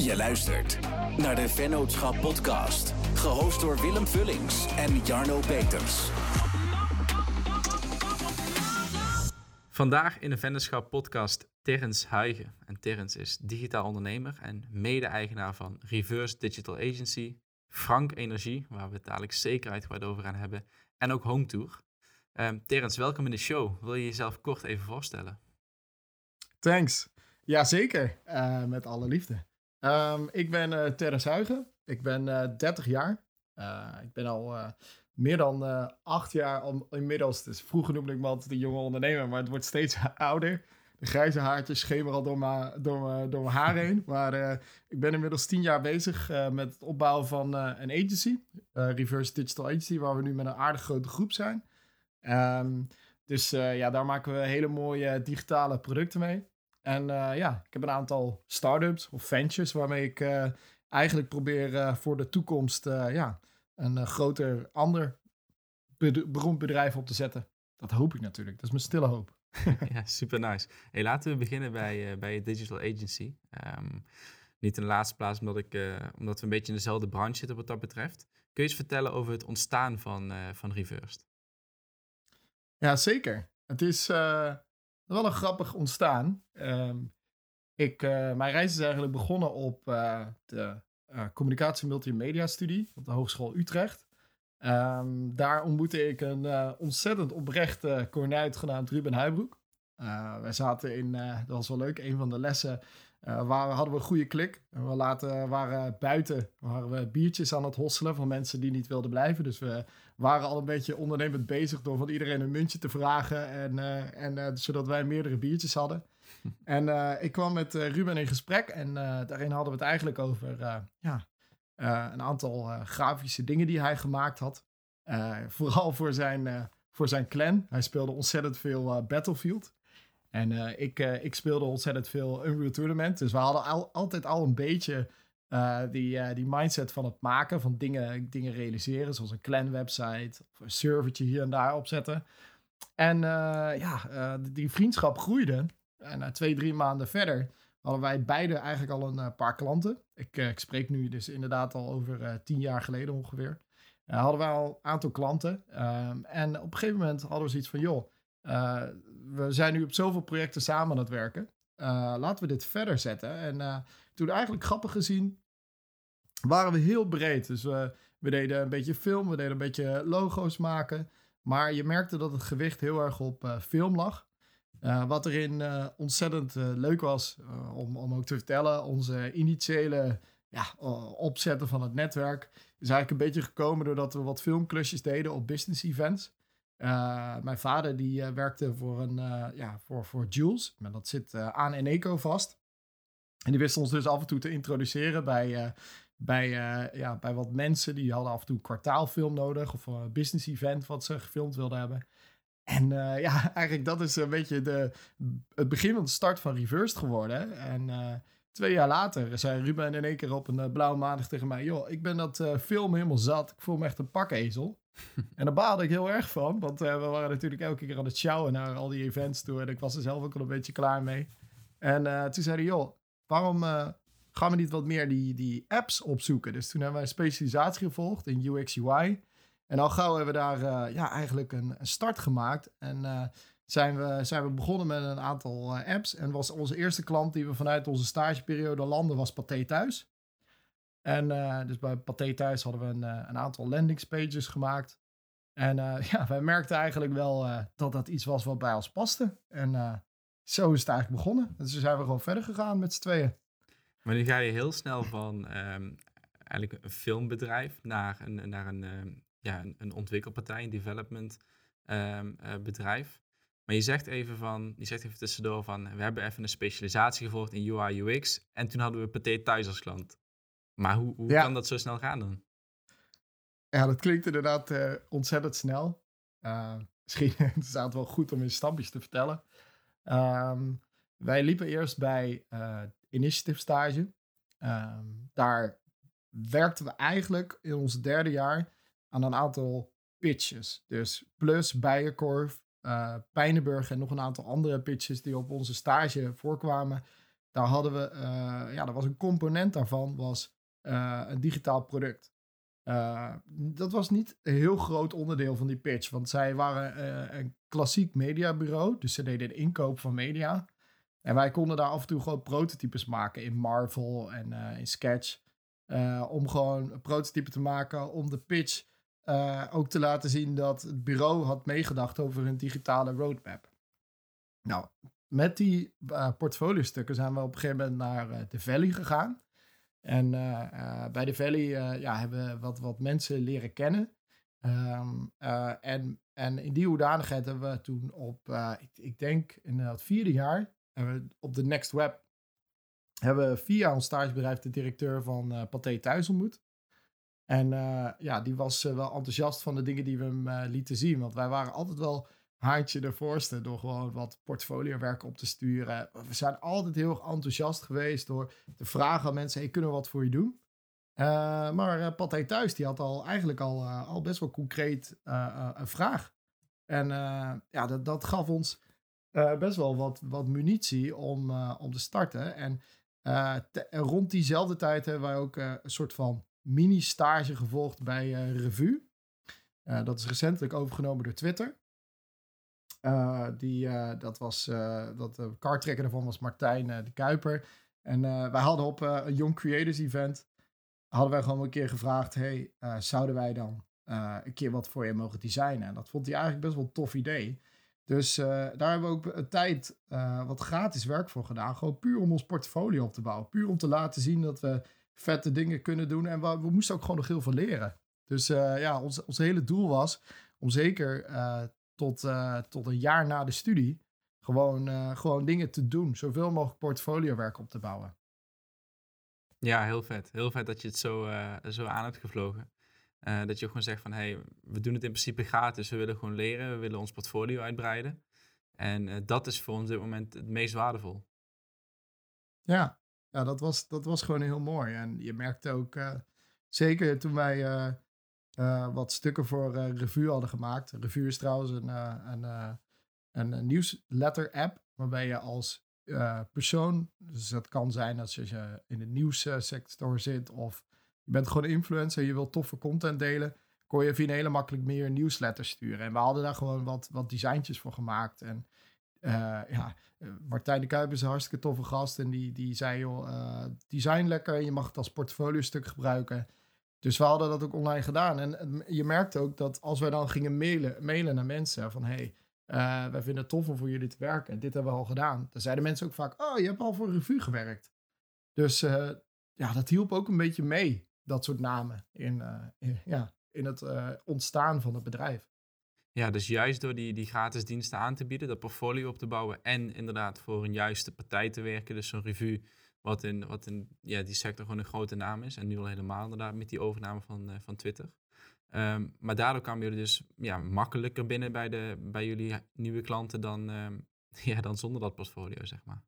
Je luistert naar de Vennootschap Podcast, gehost door Willem Vullings en Jarno Peters. Vandaag in de Vennootschap Podcast Terrence Huigen. En Terrence is digitaal ondernemer en mede-eigenaar van Reverse Digital Agency, Frank Energie, waar we het dadelijk zeker uitgebreid over gaan hebben, en ook Home Tour. Um, Terrence, welkom in de show. Wil je jezelf kort even voorstellen? Thanks. Jazeker, uh, met alle liefde. Um, ik ben uh, Terrence Huigen. Ik ben uh, 30 jaar. Uh, ik ben al meer dan acht jaar al, inmiddels. Dus vroeger noemde ik me altijd de jonge ondernemer, maar het wordt steeds ouder. De grijze haartjes schemeren al door mijn, door door mijn haar heen. Maar ik ben inmiddels tien jaar bezig met het opbouwen van een agency. Reverse Digital Agency, waar we nu met een aardig grote groep zijn. Um, dus ja, daar maken we hele mooie digitale producten mee. En uh, ja, ik heb een aantal startups of ventures waarmee ik uh, eigenlijk probeer uh, voor de toekomst ja, een groter, ander beroemd bedrijf op te zetten. Dat hoop ik natuurlijk. Dat is mijn stille hoop. ja, super nice. Hey, laten we beginnen bij, bij je digital agency. Um, niet in de laatste plaats omdat, ik, omdat we een beetje in dezelfde branche zitten wat dat betreft. Kun je eens vertellen over het ontstaan van, van Reversed? Ja, zeker. Het is wel een grappig ontstaan. Um, ik, uh, mijn reis is eigenlijk begonnen op uh, de uh, communicatie multimedia studie op de Hogeschool Utrecht. Um, daar ontmoette ik een ontzettend oprechte cornuit genaamd Ruben Huibroek. wij zaten in, dat was wel leuk, een van de lessen waar hadden we een goede klik. We waren buiten waren we biertjes aan het hosselen van mensen die niet wilden blijven. Dus we waren al een beetje ondernemend bezig door van iedereen een muntje te vragen. En, uh, en, uh, zodat wij meerdere biertjes hadden. en ik kwam met Ruben in gesprek en daarin hadden we het eigenlijk over ja, een aantal grafische dingen die hij gemaakt had. vooral voor zijn, voor zijn clan. Hij speelde ontzettend veel Battlefield. En uh, ik, uh, ik speelde ontzettend veel Unreal Tournament. Dus we hadden al, altijd al een beetje uh, die, die mindset van het maken van dingen, dingen realiseren. Zoals een clan website of een servertje hier en daar opzetten. En ja, die vriendschap groeide. En na twee, drie maanden verder hadden wij beide eigenlijk al een paar klanten. Ik, ik spreek nu dus inderdaad al over tien jaar geleden ongeveer. hadden wij al een aantal klanten. Um, en op een gegeven moment hadden we zoiets van, joh we zijn nu op zoveel projecten samen aan het werken. Laten we dit verder zetten. En toen eigenlijk grappig gezien waren we heel breed. Dus we, we deden een beetje film, we deden een beetje logo's maken. Maar je merkte dat het gewicht heel erg op film lag. wat erin ontzettend leuk was om, om ook te vertellen, onze initiële ja, opzetten van het netwerk is eigenlijk een beetje gekomen doordat we wat filmklusjes deden op business events. Mijn vader die werkte voor, een, ja, voor, voor Jules. Maar dat zit aan Eneco vast. En die wist ons dus af en toe te introduceren bij, bij, ja, bij wat mensen. Die hadden af en toe een kwartaalfilm nodig. Of een business event wat ze gefilmd wilden hebben. En ja, eigenlijk dat is een beetje de, het begin van de start van Reversed geworden. En twee jaar later zei Ruben in één keer op een blauwe maandag tegen mij... joh, ik ben dat film helemaal zat. Ik voel me echt een pakezel en daar baalde ik heel erg van, want we waren natuurlijk elke keer aan het sjouwen naar al die events toe. En ik was er zelf ook al een beetje klaar mee. En toen zei hij, joh, waarom gaan we niet wat meer die, die apps opzoeken? Dus toen hebben wij een specialisatie gevolgd in UX UI. En al gauw hebben we daar ja, eigenlijk een, een, start gemaakt. En zijn, we, zijn we begonnen met een aantal apps. En was onze eerste klant die we vanuit onze stageperiode landen, was Pathé Thuis. En dus bij Pathé thuis hadden we een, een aantal landingspages gemaakt. En ja, wij merkten eigenlijk wel dat dat iets was wat bij ons paste. En zo is het eigenlijk begonnen. Dus zijn we gewoon verder gegaan met z'n tweeën. Maar nu ga je heel snel van um, eigenlijk een filmbedrijf naar een, naar een, um, ja, een, een, ontwikkelpartij, een development um, bedrijf. Maar je zegt even van, je zegt even tussendoor van, we hebben even een specialisatie gevolgd in UI UX. En toen hadden we Pathé thuis als klant. Maar hoe, hoe kan dat zo snel gaan dan? Ja, dat klinkt inderdaad uh, ontzettend snel. Uh, misschien is het wel goed om in stapjes te vertellen. Um, wij liepen eerst bij uh, Initiative Stage. Um, daar werkten we eigenlijk in ons derde jaar aan een aantal pitches. Dus Plus, Bijenkorf, uh, Pijnenburg en nog een aantal andere pitches die op onze stage voorkwamen. daar hadden we, ja, dat was een component daarvan, was een digitaal product. dat was niet een heel groot onderdeel van die pitch, want zij waren een klassiek mediabureau, dus ze deden de inkoop van media. En wij konden daar af en toe gewoon prototypes maken in Marvel en in Sketch. om gewoon een prototype te maken om de pitch uh, ook te laten zien dat het bureau had meegedacht over een digitale roadmap. Nou, met die portfoliostukken zijn we op een gegeven moment naar de Valley gegaan. En bij de Valley ja, hebben we wat, wat mensen leren kennen. Um, en, en in die hoedanigheid hebben we toen op, ik, denk in het vierde jaar, op de Next Web, hebben we via ons stagebedrijf de directeur van Pathé thuis ontmoet. En uh, ja, die was uh, wel enthousiast van de dingen die we hem uh, lieten zien. Want wij waren altijd wel haantje de voorste door gewoon wat portfoliowerk op te sturen. We zijn altijd heel erg enthousiast geweest door te vragen aan mensen: hey, kunnen we wat voor je doen? maar Partij Thuis die had al eigenlijk al, al best wel concreet een vraag. En ja, dat, dat gaf ons best wel wat, wat munitie om, om te starten. En te, rond diezelfde tijd hebben wij ook een soort van mini-stage gevolgd bij Revue. Dat is recentelijk overgenomen door Twitter. Die, dat was, dat de kartrekker daarvan was Martijn de Kuiper. En wij hadden op een Young Creators Event, hadden wij gewoon een keer gevraagd, hey, zouden wij dan een keer wat voor je mogen designen? En dat vond hij eigenlijk best wel een tof idee. Dus daar hebben we ook een tijd wat gratis werk voor gedaan. Gewoon puur om ons portfolio op te bouwen. Puur om te laten zien dat we vette dingen kunnen doen. En we, we moesten ook gewoon nog heel veel leren. Dus uh, ja, ons, ons hele doel was om zeker uh, tot, uh, tot een jaar na de studie gewoon, gewoon dingen te doen. Zoveel mogelijk portfoliowerk op te bouwen. Ja, heel vet. Heel vet dat je het zo, zo aan hebt gevlogen. Dat je gewoon zegt van, hey, we doen het in principe gratis. We willen gewoon leren. We willen ons portfolio uitbreiden. En dat is voor ons op dit moment het meest waardevol. Ja, ja, dat was, dat was gewoon heel mooi. En je merkte ook, uh, zeker toen wij wat stukken voor Revue hadden gemaakt. Revue is trouwens een, een, een, een nieuwsletter-app, waarbij je als persoon, dus dat kan zijn als je in de nieuwssector zit of je bent gewoon influencer, je wilt toffe content delen, kon je via een hele makkelijk meer nieuwsletter sturen. En we hadden daar gewoon wat, wat designtjes voor gemaakt. En ja, eh, Martijn de Kuip is een hartstikke toffe gast. En die, die zei, joh, uh, design lekker. Je mag het als portfolio stuk gebruiken. Dus we hadden dat ook online gedaan. En je merkte ook dat als wij dan gingen mailen, mailen naar mensen van... hey, wij vinden het tof om voor jullie te werken. Dit hebben we al gedaan. Dan zeiden mensen ook vaak, oh, je hebt al voor een revue gewerkt. Dus ja, dat hielp ook een beetje mee, dat soort namen, in, in ja, in het ontstaan van het bedrijf. Ja, dus juist door die, die gratis diensten aan te bieden, dat portfolio op te bouwen en inderdaad voor een juiste partij te werken, dus zo'n revue, wat in, wat in ja, die sector gewoon een grote naam is en nu al helemaal inderdaad met die overname van, uh, van Twitter. Um, maar daardoor kwamen jullie dus ja, makkelijker binnen bij, de, bij jullie nieuwe klanten dan, um, ja, dan zonder dat portfolio, zeg maar.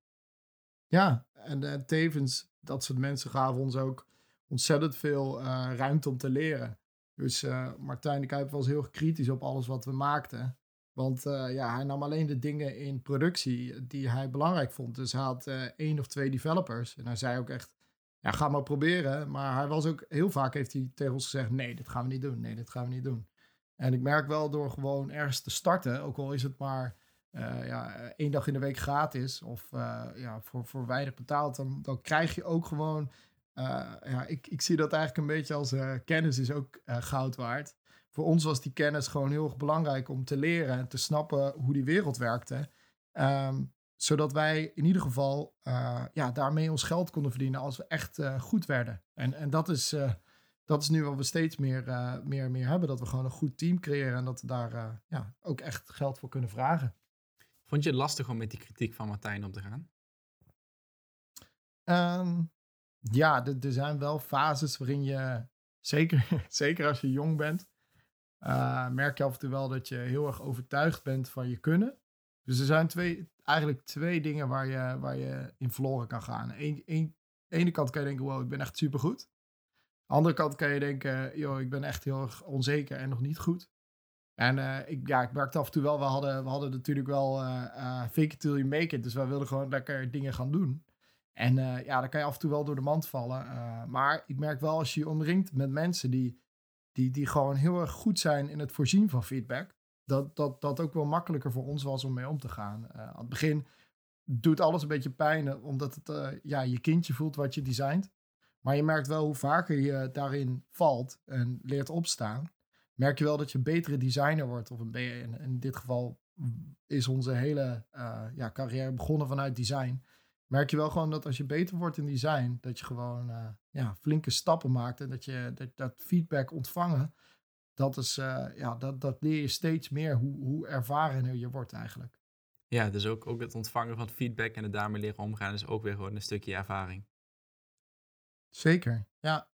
Ja, en uh, tevens, dat soort mensen gaven ons ook ontzettend veel uh, ruimte om te leren. Dus uh, Martijn de Kuip was heel kritisch op alles wat we maakten. Want uh, ja, hij nam alleen de dingen in productie die hij belangrijk vond. Dus hij had één of twee developers. En hij zei ook echt, ja, ga maar proberen. Maar hij was ook, heel vaak heeft hij tegen ons gezegd, nee, dit gaan we niet doen. Nee, dit gaan we niet doen. En ik merk wel door gewoon ergens te starten, ook al is het maar ja, één dag in de week gratis of ja, voor, voor weinig betaald, dan, dan krijg je ook gewoon uh, ja, ik, ik zie dat eigenlijk een beetje als uh, kennis is ook uh, goud waard. Voor ons was die kennis gewoon heel erg belangrijk om te leren en te snappen hoe die wereld werkte. Um, zodat wij in ieder geval ja, daarmee ons geld konden verdienen als we echt goed werden. En, en dat, is, dat is nu wat we steeds meer, meer, meer hebben. Dat we gewoon een goed team creëren en dat we daar ja, ook echt geld voor kunnen vragen. Vond je het lastig om met die kritiek van Martijn om te gaan? Um, ja, er zijn wel fases waarin je, zeker, zeker als je jong bent, uh, merk je af en toe wel dat je heel erg overtuigd bent van je kunnen. Dus er zijn twee, eigenlijk twee dingen waar je, waar je in verloren kan gaan. Aan de ene kant kan je denken, wow, ik ben echt supergoed. Aan de andere kant kan je denken, joh, ik ben echt heel erg onzeker en nog niet goed. En uh, ik, ja, ik merkte af en toe wel, we hadden, we hadden natuurlijk wel uh, fake till you make it. Dus wij wilden gewoon lekker dingen gaan doen. En ja, dan kan je af en toe wel door de mand vallen. maar ik merk wel als je je omringt met mensen die, die, die gewoon heel erg goed zijn in het voorzien van feedback, dat dat, dat ook wel makkelijker voor ons was om mee om te gaan. aan het begin doet alles een beetje pijn, omdat het ja, je kindje voelt wat je designt. Maar je merkt wel hoe vaker je daarin valt en leert opstaan, merk je wel dat je een betere designer wordt. Of een in, in dit geval is onze hele ja, carrière begonnen vanuit design. Merk je wel gewoon dat als je beter wordt in design, dat je gewoon uh, ja, flinke stappen maakt. En dat je dat, dat feedback ontvangen, dat, is, uh, ja, dat, dat leer je steeds meer hoe, hoe ervarener je wordt eigenlijk. Ja, dus ook, ook het ontvangen van feedback en het daarmee leren omgaan is ook weer gewoon een stukje ervaring. Zeker, ja.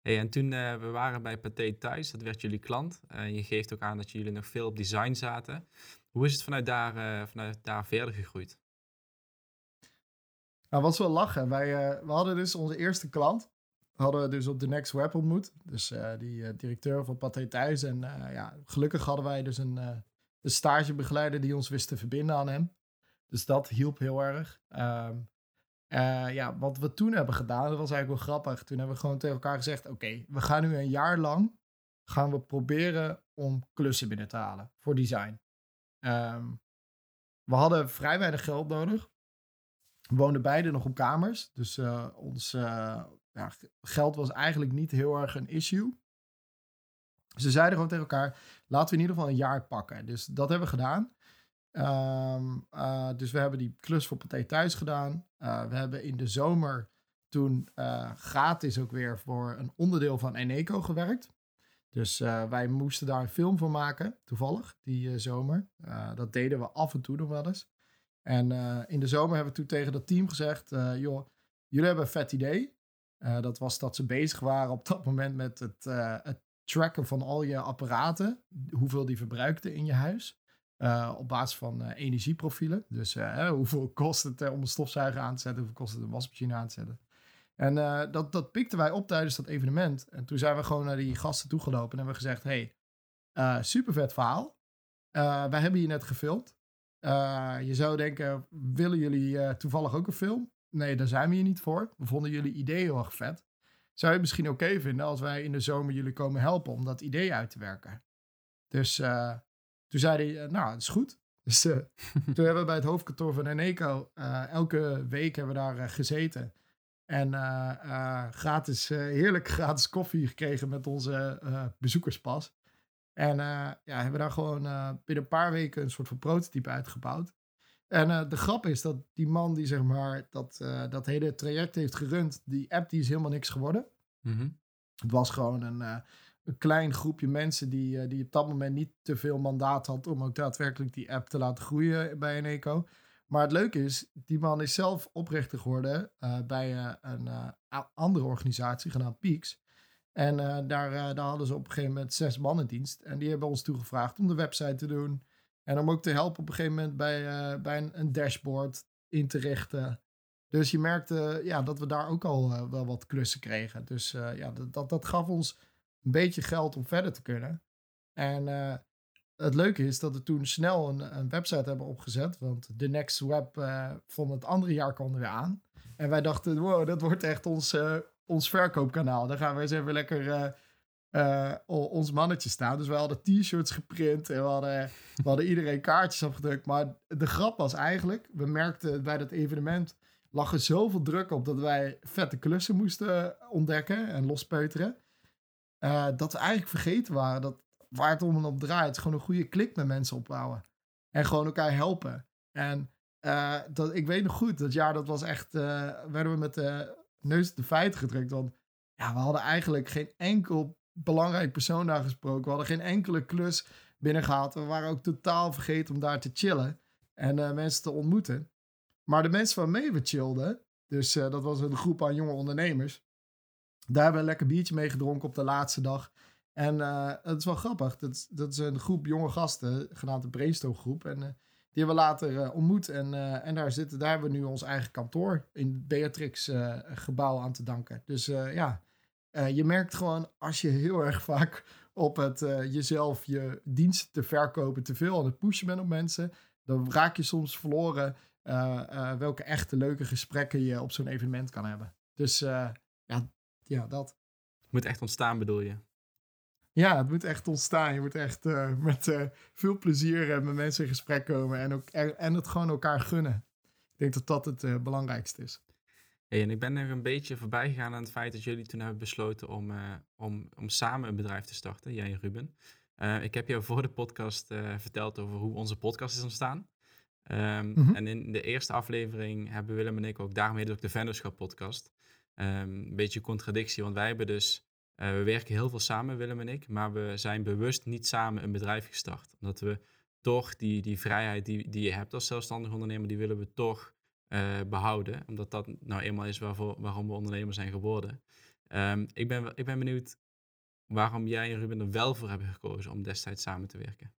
Hey, en toen uh, we waren bij Pathé thuis, dat werd jullie klant. Je geeft ook aan dat jullie nog veel op design zaten. Hoe is het vanuit daar, vanuit daar verder gegroeid? Nou, was wel lachen. Wij we hadden dus onze eerste klant. Hadden we dus op de Next Web ontmoet. Dus die directeur van Pathé thuis. En ja, gelukkig hadden wij dus een, een stagebegeleider die ons wist te verbinden aan hem. Dus dat hielp heel erg. Uh, ja, wat we toen hebben gedaan, dat was eigenlijk wel grappig. Toen hebben we gewoon tegen elkaar gezegd: Oké, we gaan nu een jaar lang gaan we proberen om klussen binnen te halen voor design. Um, we hadden vrij weinig geld nodig. We woonden beide nog op kamers. Dus uh, ons uh, ja, geld was eigenlijk niet heel erg een issue. Ze zeiden gewoon tegen elkaar: laten we in ieder geval een jaar pakken. Dus dat hebben we gedaan. Um, uh, dus we hebben die klus voor Pathé thuis gedaan. We hebben in de zomer toen gratis ook weer voor een onderdeel van Eneco gewerkt. Dus wij moesten daar een film van maken, toevallig, die zomer. dat deden we af en toe nog wel eens. En in de zomer hebben we toen tegen dat team gezegd: joh, jullie hebben een vet idee. dat was dat ze bezig waren op dat moment met het, tracken van al je apparaten, hoeveel die verbruikten in je huis. Op basis van energieprofielen. Dus hoeveel kost het om een stofzuiger aan te zetten? Hoeveel kost het een wasmachine aan te zetten? En dat, dat pikten wij op tijdens dat evenement. En toen zijn we gewoon naar die gasten toegelopen en hebben gezegd: hey, super vet verhaal. wij hebben hier net gefilmd. Je zou denken: willen jullie toevallig ook een film? Nee, daar zijn we hier niet voor. We vonden jullie idee heel erg vet. Zou je het misschien oké vinden als wij in de zomer jullie komen helpen om dat idee uit te werken? Dus toen zei hij, nou, dat is goed. Dus toen hebben we bij het hoofdkantoor van Eneco elke week hebben we daar gezeten. En gratis, heerlijk gratis koffie gekregen met onze bezoekerspas. En ja, hebben daar gewoon binnen een paar weken een soort van prototype uitgebouwd. En de grap is dat die man die zeg maar dat, dat hele traject heeft gerund, die app die is helemaal niks geworden. Mm Het was gewoon een, een klein groepje mensen die, die op dat moment niet te veel mandaat had om ook daadwerkelijk die app te laten groeien bij een eco. Maar het leuke is, die man is zelf oprichter geworden bij een andere organisatie genaamd Peaks. En daar, daar hadden ze op een gegeven moment zes man in dienst. En die hebben ons toegevraagd om de website te doen. En om ook te helpen op een gegeven moment bij, bij een, dashboard in te richten. Dus je merkte ja, dat we daar ook al wel wat klussen kregen. Dus ja, dat, dat, dat gaf ons een beetje geld om verder te kunnen. En het leuke is dat we toen snel een, een, website hebben opgezet. Want de Next Web van het andere jaar kwam er weer aan. En wij dachten, wow, dat wordt echt ons, ons verkoopkanaal. Dan gaan we eens even lekker ons mannetje staan. Dus we hadden t-shirts geprint en we hadden, we hadden iedereen kaartjes afgedrukt. Maar de grap was eigenlijk, we merkten bij dat evenement lag er zoveel druk op dat wij vette klussen moesten ontdekken en lospeuteren. Dat we eigenlijk vergeten waren dat waar het om en op draait, gewoon een goede klik met mensen opbouwen. En gewoon elkaar helpen. En dat, ik weet nog goed, dat jaar dat was echt, werden we met de neus de feiten gedrukt. Want ja, we hadden eigenlijk geen enkel belangrijk persoon daar gesproken. We hadden geen enkele klus binnengehaald. We waren ook totaal vergeten om daar te chillen en mensen te ontmoeten. Maar de mensen waarmee we chillden, dus dat was een groep aan jonge ondernemers, daar hebben we een lekker biertje mee gedronken op de laatste dag. En uh, het is wel grappig. Dat, dat is een groep jonge gasten, genaamd de Brainstorm groep. En die hebben we later uh, ontmoet. En, en daar, zitten, daar hebben we nu ons eigen kantoor in Beatrix gebouw aan te danken. Dus ja, je merkt gewoon als je heel erg vaak op het jezelf je diensten te verkopen te veel aan het pushen bent op mensen. Dan raak je soms verloren welke echte leuke gesprekken je op zo'n evenement kan hebben. Dus ja, ja, dat. Moet echt ontstaan, bedoel je? Ja, het moet echt ontstaan. Je moet echt met veel plezier met mensen in gesprek komen en, ook, en het gewoon elkaar gunnen. Ik denk dat dat het belangrijkste is. Hey, en ik ben er een beetje voorbij gegaan aan het feit dat jullie toen hebben besloten om, om, om samen een bedrijf te starten, jij en Ruben. Ik heb jou voor de podcast verteld over hoe onze podcast is ontstaan. Um, mm -hmm. En in de eerste aflevering hebben Willem en ik ook daarmee ook de Venderschap podcast. Um, een beetje contradictie, want wij hebben dus, we werken heel veel samen, Willem en ik, maar we zijn bewust niet samen een bedrijf gestart. Omdat we toch die, die vrijheid die, die je hebt als zelfstandig ondernemer, die willen we toch uh, behouden. Omdat dat nou eenmaal is waarvoor, waarom we ondernemer zijn geworden. Um, ik, ben, ik ben benieuwd waarom jij en Ruben er wel voor hebben gekozen om destijds samen te werken.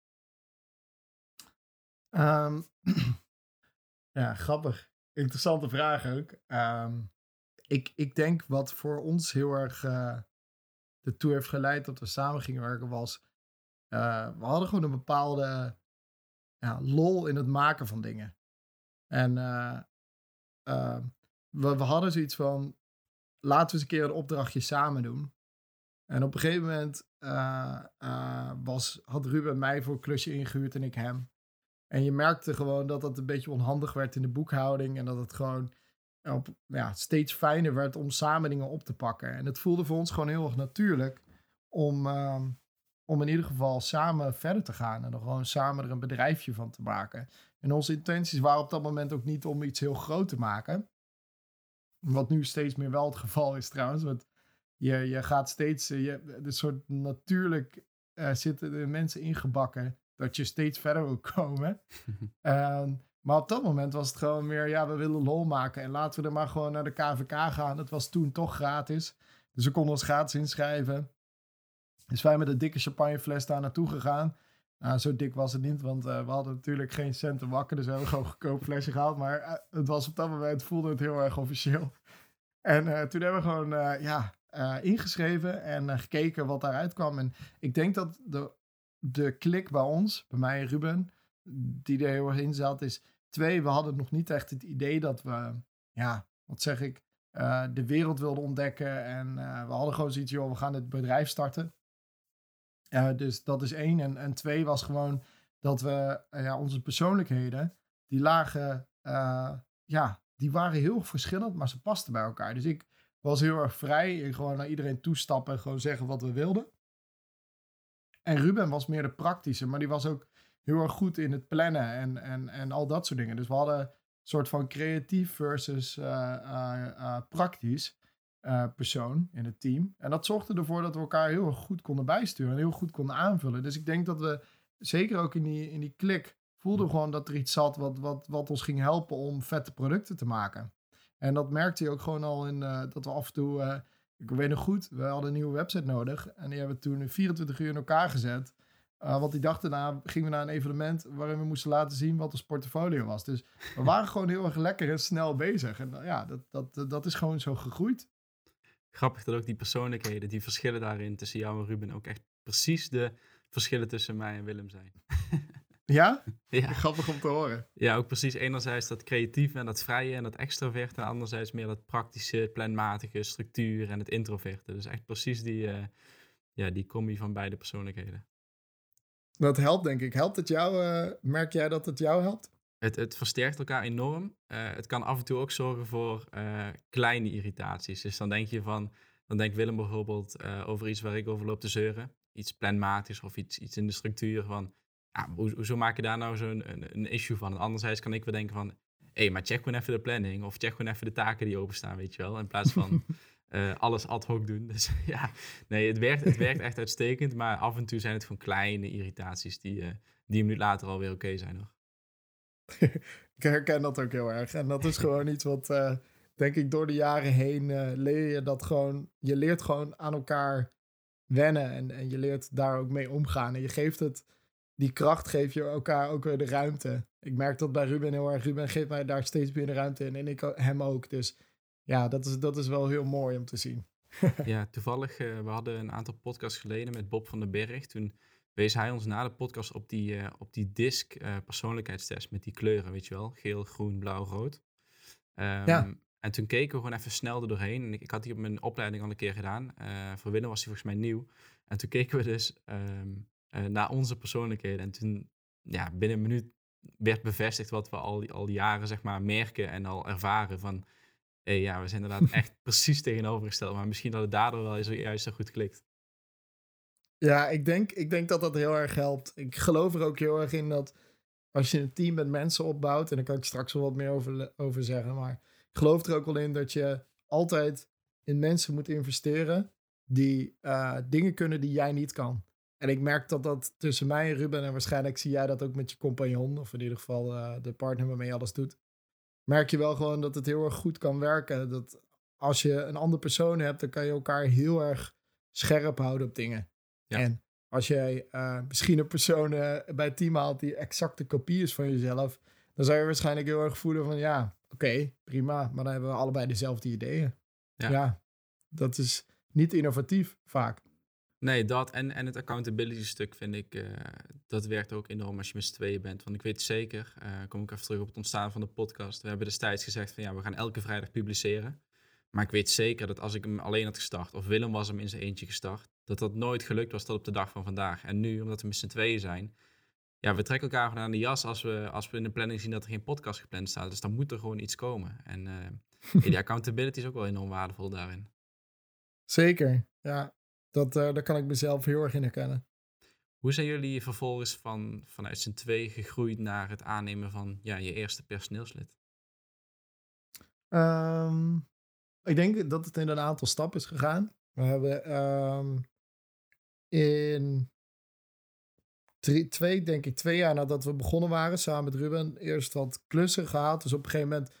Um, ja, grappig. Interessante vraag ook. Um, ik, ik denk wat voor ons heel erg uh, ertoe heeft geleid dat we samen gingen werken was... Uh, we hadden gewoon een bepaalde ja, lol in het maken van dingen. En uh, uh, we, we, hadden zoiets van, laten we eens een keer een opdrachtje samen doen. En op een gegeven moment was, had Ruben mij voor een klusje ingehuurd en ik hem. En je merkte gewoon dat dat een beetje onhandig werd in de boekhouding. En dat het gewoon op, ja, steeds fijner werd om samen dingen op te pakken. En het voelde voor ons gewoon heel erg natuurlijk om, ehm, om in ieder geval samen verder te gaan. En er gewoon samen er een bedrijfje van te maken. En onze intenties waren op dat moment ook niet om iets heel groot te maken. Wat nu steeds meer wel het geval is trouwens. Want je, je gaat steeds, eh, je, een soort natuurlijk uh, zitten de mensen ingebakken dat je steeds verder wil komen. um, maar op dat moment was het gewoon meer, ja, we willen lol maken en laten we er maar gewoon naar de KVK gaan. Het was toen toch gratis. Dus we konden ons gratis inschrijven. Dus wij met een dikke champagnefles daar naartoe gegaan. Nou, zo dik was het niet, want uh, we hadden natuurlijk geen centen wakker. Dus we hebben gewoon goedkoop flesje gehaald. Maar uh, het was op dat moment, voelde het heel erg officieel. En uh, toen hebben we gewoon ja, ingeschreven en gekeken wat daaruit kwam. En ik denk dat de, de klik bij ons, bij mij en Ruben, die er heel erg in zat, is... Twee, we hadden nog niet echt het idee dat we, ja, wat zeg ik, de wereld wilden ontdekken. En we hadden gewoon zoiets, joh, we gaan het bedrijf starten. Uh, dus dat is één. En, en twee was gewoon dat we ja, onze persoonlijkheden, die lagen, ja, die waren heel verschillend, maar ze pasten bij elkaar. Dus ik was heel erg vrij en gewoon naar iedereen toestappen en gewoon zeggen wat we wilden. En Ruben was meer de praktische, maar die was ook heel erg goed in het plannen en, en, en al dat soort dingen. Dus we hadden een soort van creatief versus praktisch. Uh, persoon in het team. En dat zorgde ervoor dat we elkaar heel goed konden bijsturen en heel goed konden aanvullen. Dus ik denk dat we, zeker ook in die, in die klik, voelden gewoon dat er iets zat wat, wat, wat ons ging helpen om vette producten te maken. En dat merkte je ook gewoon al in dat we af en toe, ik weet nog goed, we hadden een nieuwe website nodig. En die hebben we toen 24 uur in elkaar gezet. Want die dag daarna gingen we naar een evenement waarin we moesten laten zien wat ons portfolio was. Dus we waren gewoon heel erg lekker en snel bezig. En ja, dat, dat, dat is gewoon zo gegroeid grappig dat ook die persoonlijkheden, die verschillen daarin tussen jou en Ruben ook echt precies de verschillen tussen mij en Willem zijn. Ja? ja? Grappig om te horen. Ja, ook precies. Enerzijds dat creatieve en dat vrije en dat extroverte. En anderzijds meer dat praktische, planmatige structuur en het introverte. Dus echt precies die, uh, ja, die combi van beide persoonlijkheden. Dat helpt, denk ik. Helpt het jou? Uh, merk jij dat het jou helpt? Het, het versterkt elkaar enorm. Uh, het kan af en toe ook zorgen voor uh, kleine irritaties. Dus dan denk je van, dan denkt Willem bijvoorbeeld over iets waar ik over loop te zeuren. Iets planmatisch of iets, iets in de structuur van, ja, hoe, hoezo maak je daar nou zo'n een, een, issue van? En anderzijds kan ik wel denken van, hé, hey, maar check gewoon even de planning. Of check gewoon even de taken die openstaan, weet je wel. In plaats van alles ad hoc doen. Dus ja, nee, het werkt, het werkt echt uitstekend. Maar af en toe zijn het gewoon kleine irritaties die, die een minuut later alweer oké zijn nog. ik herken dat ook heel erg. En dat is gewoon iets wat, uh, denk ik, door de jaren heen uh, leer je dat gewoon. Je leert gewoon aan elkaar wennen en, en je leert daar ook mee omgaan. En je geeft het, die kracht geef je elkaar ook weer de ruimte. Ik merk dat bij Ruben heel erg. Ruben geeft mij daar steeds meer de ruimte in en ik hem ook. Dus ja, dat is, dat is wel heel mooi om te zien. ja, toevallig, uh, we hadden een aantal podcasts geleden met Bob van den Berg. Toen wees hij ons na de podcast op die, uh, op die disc uh, persoonlijkheidstest met die kleuren, weet je wel? Geel, groen, blauw, rood. Um, ja. En toen keken we gewoon even snel er doorheen. En ik, ik had die op mijn opleiding al een keer gedaan. Voor Willem was hij volgens mij nieuw. En toen keken we dus um, naar onze persoonlijkheden. En toen, ja, binnen een minuut werd bevestigd wat we al, al jaren, zeg maar, merken en al ervaren van... Hey, ja, we zijn inderdaad echt precies tegenovergesteld. Maar misschien dat het daardoor wel juist zo goed klikt. Ja, ik denk, ik denk dat dat heel erg helpt. Ik geloof er ook heel erg in dat als je een team met mensen opbouwt, en daar kan ik straks wel wat meer over, over zeggen, maar ik geloof er ook wel in dat je altijd in mensen moet investeren die uh, dingen kunnen die jij niet kan. En ik merk dat dat tussen mij en Ruben, en waarschijnlijk zie jij dat ook met je compagnon, of in ieder geval uh, de partner waarmee je alles doet, merk je wel gewoon dat het heel erg goed kan werken. Dat als je een andere persoon hebt, dan kan je elkaar heel erg scherp houden op dingen. En als jij uh, misschien een persoon uh, bij het team haalt die exacte kopie is van jezelf, dan zou je waarschijnlijk heel erg voelen van ja, oké, prima, maar dan hebben we allebei dezelfde ideeën. Ja. ja. dat is niet innovatief vaak. Nee, dat en, en het accountability stuk vind ik, uh, dat werkt ook enorm als je met z'n tweeën bent. Want ik weet zeker, kom ik even terug op het ontstaan van de podcast. We hebben destijds gezegd van ja, we gaan elke vrijdag publiceren. Maar ik weet zeker dat als ik hem alleen had gestart, of Willem was hem in zijn eentje gestart, dat dat nooit gelukt was tot op de dag van vandaag. En nu, omdat we met z'n tweeën zijn, ja, we trekken elkaar gewoon aan de jas als we, als we in de planning zien dat er geen podcast gepland staat. Dus dan moet er gewoon iets komen. En uh, die accountability is ook wel enorm waardevol daarin. Zeker, ja. Dat, uh, daar kan ik mezelf heel erg in herkennen. Hoe zijn jullie vervolgens van, vanuit z'n twee gegroeid naar het aannemen van ja, je eerste personeelslid? Um, ik denk dat het in een aantal stappen is gegaan. We hebben um, in drie, twee, denk ik, twee jaar nadat we begonnen waren, samen met Ruben, eerst wat klussen gehad. Dus op een gegeven moment,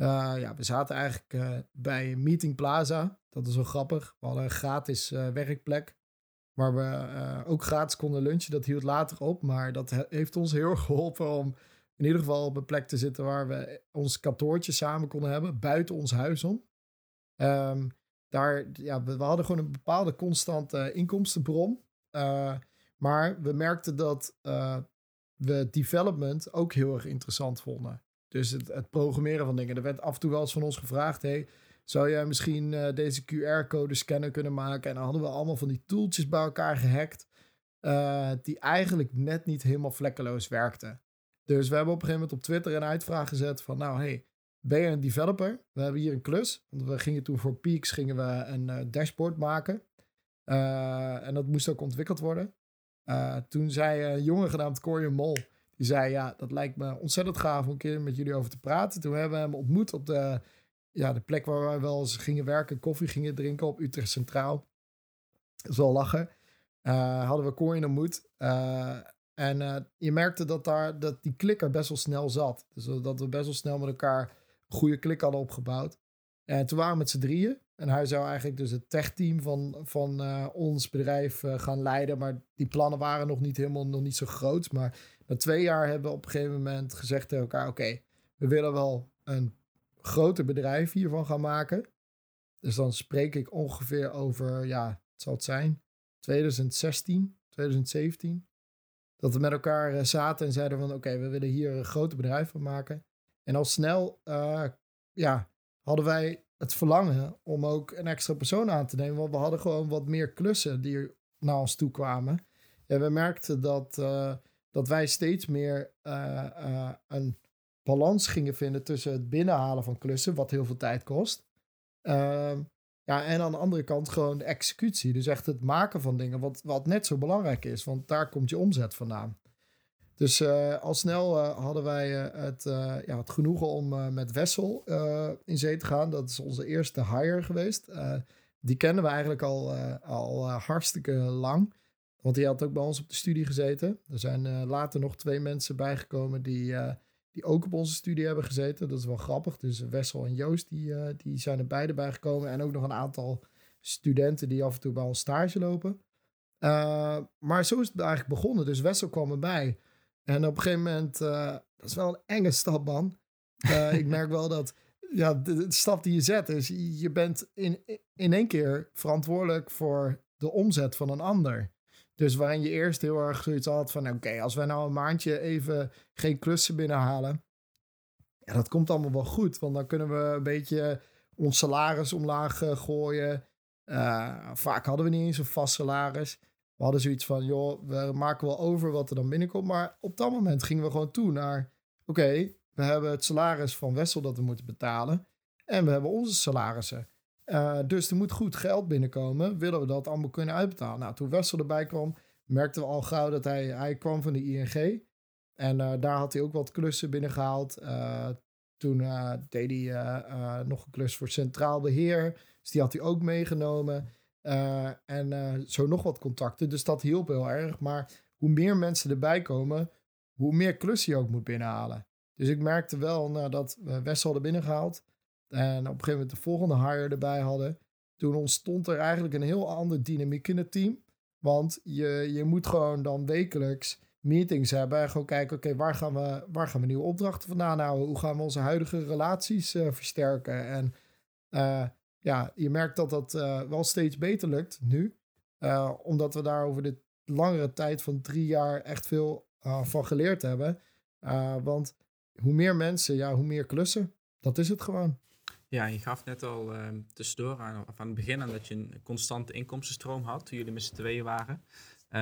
uh, ja, we zaten eigenlijk uh, bij Meeting Plaza. Dat is wel grappig. We hadden een gratis uh, werkplek. Waar we ook gratis konden lunchen. Dat hield later op. Maar dat heeft ons heel erg geholpen om in ieder geval op een plek te zitten waar we ons kantoortje samen konden hebben. Buiten ons huis om. Um, daar, ja, we, hadden gewoon een bepaalde constante inkomstenbron. Maar we merkten dat we development ook heel erg interessant vonden. Dus het, programmeren van dingen. Er werd af en toe wel eens van ons gevraagd: hey, zou jij misschien uh, deze QR-code scannen kunnen maken? En dan hadden we allemaal van die tooltjes bij elkaar gehackt. die eigenlijk net niet helemaal vlekkeloos werkten. Dus we hebben op een gegeven moment op Twitter een uitvraag gezet van: nou, hey, ben je een developer? We hebben hier een klus. Want we gingen toen voor Peaks gingen we een uh, dashboard maken. En dat moest ook ontwikkeld worden. Toen zei een jongen genaamd Corey Mol. Die zei, ja, dat lijkt me ontzettend gaaf om een keer met jullie over te praten. Toen hebben we hem ontmoet op de, ja, de plek waar wij wel eens gingen werken. Koffie gingen drinken op Utrecht Centraal. Dat is wel lachen. hadden we Corey ontmoet. en je merkte dat, daar, dat die klikker best wel snel zat. Dus dat we best wel snel met elkaar goede klik hadden opgebouwd. En toen waren we met z'n drieën. En hij zou eigenlijk dus het techteam van, van uh, ons bedrijf uh, gaan leiden. Maar die plannen waren nog niet helemaal nog niet zo groot. Maar na twee jaar hebben we op een gegeven moment gezegd tegen elkaar: oké, we willen wel een groter bedrijf hiervan gaan maken. Dus dan spreek ik ongeveer over, ja, het zal het zijn, 2016, 2017. Dat we met elkaar uh, zaten en zeiden van oké, we willen hier een groter bedrijf van maken. En al snel ja, hadden wij het verlangen om ook een extra persoon aan te nemen. Want we hadden gewoon wat meer klussen die naar ons toe kwamen. En we merkten dat, uh, dat wij steeds meer uh, een balans gingen vinden tussen het binnenhalen van klussen, wat heel veel tijd kost. Ehm, ja, en aan de andere kant gewoon de executie. Dus echt het maken van dingen, wat, wat net zo belangrijk is. Want daar komt je omzet vandaan. Dus uh, al snel uh, hadden wij uh, het, ja, het genoegen om met Wessel in zee te gaan. Dat is onze eerste hire geweest. die kennen we eigenlijk al, al hartstikke lang. Want die had ook bij ons op de studie gezeten. Er zijn later nog twee mensen bijgekomen die, die ook op onze studie hebben gezeten. Dat is wel grappig. Dus Wessel en Joost die, die zijn er beide bijgekomen. En ook nog een aantal studenten die af en toe bij ons stage lopen. maar zo is het eigenlijk begonnen. Dus Wessel kwam erbij. En op een gegeven moment, uh, dat is wel een enge stap, man. Uh, ik merk wel dat ja, de, stap die je zet is, je bent in, in één keer verantwoordelijk voor de omzet van een ander. Dus waarin je eerst heel erg zoiets had van... oké, als wij nou een maandje even geen klussen binnenhalen... ja, dat komt allemaal wel goed. Want dan kunnen we een beetje ons salaris omlaag uh, gooien. Vaak hadden we niet eens een vast salaris. We hadden zoiets van, joh, we maken wel over wat er dan binnenkomt. Maar op dat moment gingen we gewoon toe naar... oké, we hebben het salaris van Wessel dat we moeten betalen. En we hebben onze salarissen. Uh, dus er moet goed geld binnenkomen. Willen we dat allemaal kunnen uitbetalen? Nou, toen Wessel erbij kwam, merkten we al gauw dat hij, hij kwam van de ING. En uh, daar had hij ook wat klussen binnengehaald. Uh, toen deed hij nog een klus voor Centraal Beheer. Dus die had hij ook meegenomen. En zo nog wat contacten. Dus dat hielp heel erg. Maar hoe meer mensen erbij komen, hoe meer klussen je ook moet binnenhalen. Dus ik merkte wel nadat we Wessel hadden binnengehaald en op een gegeven moment de volgende hire erbij hadden. Toen ontstond er eigenlijk een heel andere dynamiek in het team. Want je, je moet gewoon dan wekelijks meetings hebben. En gewoon kijken, oké, waar, gaan we, waar gaan we nieuwe opdrachten vandaan houden? Hoe gaan we onze huidige relaties uh, versterken? En uh, ja, je merkt dat dat uh, wel steeds beter lukt nu. omdat we daar over de langere tijd van drie jaar echt veel van geleerd hebben. want hoe meer mensen, ja, hoe meer klussen. Dat is het gewoon. Ja, je gaf net al uh, tussendoor aan, aan het begin aan dat je een constante inkomstenstroom had toen jullie met z'n tweeën waren.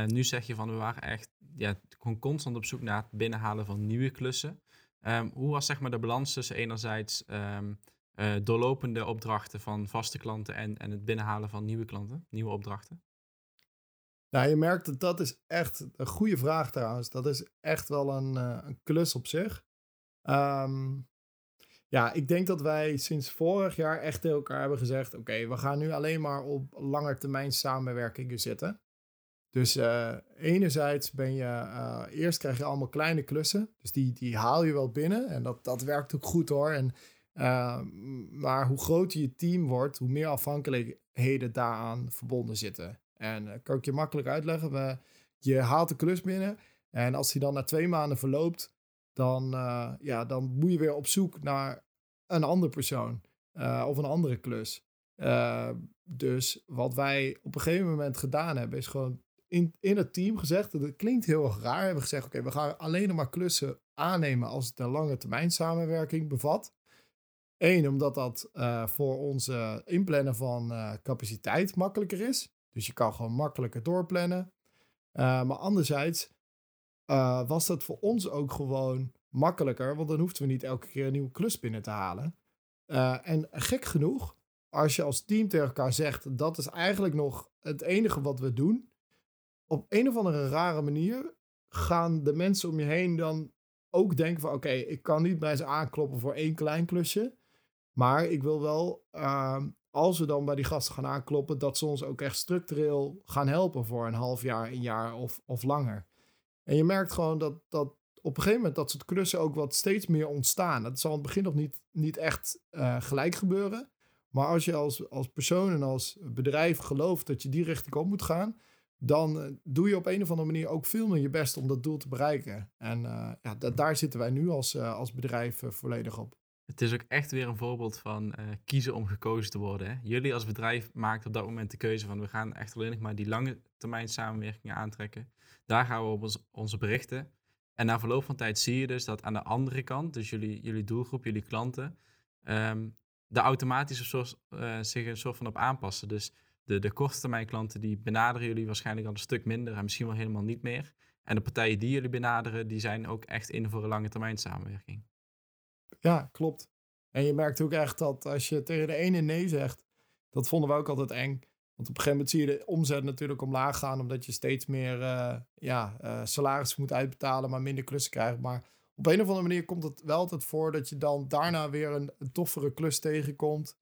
Nu zeg je van we waren echt ja, constant op zoek naar het binnenhalen van nieuwe klussen. Um, hoe was zeg maar de balans tussen enerzijds um, uh, doorlopende opdrachten van vaste klanten en, en het binnenhalen van nieuwe klanten, nieuwe opdrachten? Nou, je merkt dat dat is echt een goede vraag trouwens. Dat is echt wel een, een klus op zich. Um, ja, ik denk dat wij sinds vorig jaar echt tegen elkaar hebben gezegd: oké, we gaan nu alleen maar op langetermijn samenwerkingen zitten. Dus uh, enerzijds ben je, eerst krijg je allemaal kleine klussen. Dus die, die haal je wel binnen. En dat, dat werkt ook goed hoor. En, uh, maar hoe groter je team wordt, hoe meer afhankelijkheden daaraan verbonden zitten. En kan ik je makkelijk uitleggen. We, je haalt de klus binnen. En als die dan na twee maanden verloopt, dan, ja, dan moet je weer op zoek naar een andere persoon uh, of een andere klus. Uh, dus wat wij op een gegeven moment gedaan hebben, is gewoon in, in het team gezegd, dat klinkt heel erg raar, hebben gezegd, oké, we gaan alleen maar klussen aannemen als het een lange termijn samenwerking bevat. Eén, omdat dat uh, voor ons inplannen van capaciteit makkelijker is. Dus je kan gewoon makkelijker doorplannen. maar anderzijds was dat voor ons ook gewoon makkelijker, want dan hoefden we niet elke keer een nieuwe klus binnen te halen. Uh, en gek genoeg, als je als team tegen elkaar zegt, dat is eigenlijk nog het enige wat we doen. Op een of andere rare manier gaan de mensen om je heen dan ook denken van oké, ik kan niet bij ze aankloppen voor één klein klusje. Maar ik wil wel, uh, als we dan bij die gasten gaan aankloppen, dat ze ons ook echt structureel gaan helpen voor een half jaar, een jaar of, of langer. En je merkt gewoon dat, dat op een gegeven moment dat soort klussen ook wat steeds meer ontstaan. Dat zal in het begin nog niet, niet echt uh, gelijk gebeuren. Maar als je als, als persoon en als bedrijf gelooft dat je die richting op moet gaan, dan uh, doe je op een of andere manier ook veel meer je best om dat doel te bereiken. En uh, ja, daar zitten wij nu als, als bedrijf volledig op. Het is ook echt weer een voorbeeld van kiezen om gekozen te worden. Hè? Jullie als bedrijf maakten op dat moment de keuze van we gaan echt alleen nog maar die lange termijn samenwerkingen aantrekken. Daar gaan we op onze berichten. En na verloop van tijd zie je dus dat aan de andere kant, dus jullie, jullie doelgroep, jullie klanten, um, ehm, de automatisch uh, zich een soort van op aanpassen. Dus de, de korte termijn klanten die benaderen jullie waarschijnlijk al een stuk minder en misschien wel helemaal niet meer. En de partijen die jullie benaderen, die zijn ook echt in voor een lange termijn samenwerking. Ja, klopt. En je merkt ook echt dat als je tegen de ene nee zegt, dat vonden we ook altijd eng. Want op een gegeven moment zie je de omzet natuurlijk omlaag gaan, omdat je steeds meer uh, ja, uh, salaris moet uitbetalen, maar minder klussen krijgt. Maar op een of andere manier komt het wel altijd voor dat je dan daarna weer een, toffere klus tegenkomt,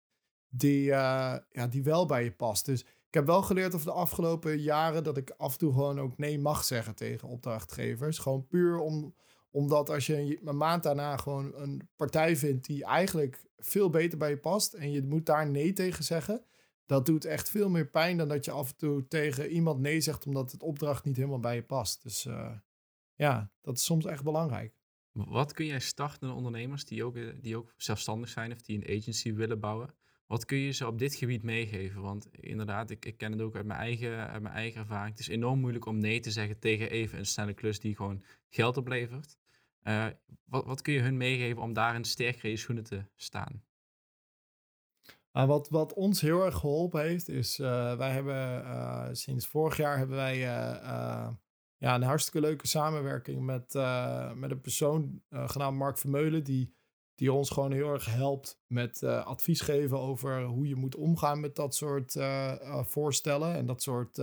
die, uh, ja, die wel bij je past. Dus ik heb wel geleerd over de afgelopen jaren dat ik af en toe gewoon ook nee mag zeggen tegen opdrachtgevers. Gewoon puur om, omdat als je een maand daarna gewoon een partij vindt die eigenlijk veel beter bij je past en je moet daar nee tegen zeggen dat doet echt veel meer pijn dan dat je af en toe tegen iemand nee zegt omdat het opdracht niet helemaal bij je past. Dus uh, ja, dat is soms echt belangrijk. Wat kun jij startende ondernemers die ook, eh, die ook zelfstandig zijn of die een agency willen bouwen, Wat kun je ze op dit gebied meegeven? Want inderdaad, ik, ik ken het ook uit mijn, eigen, uit mijn eigen ervaring. Het is enorm moeilijk om nee te zeggen tegen even een snelle klus die gewoon geld oplevert. Uh, wat, wat kun je hun meegeven om daarin sterker in je schoenen te staan? Uh, wat, wat ons heel erg geholpen heeft, is uh, wij hebben sinds vorig jaar hebben wij ja, een hartstikke leuke samenwerking met, met een persoon genaamd Mark Vermeulen, die die ons gewoon heel erg helpt met advies geven over hoe je moet omgaan met dat soort voorstellen en dat soort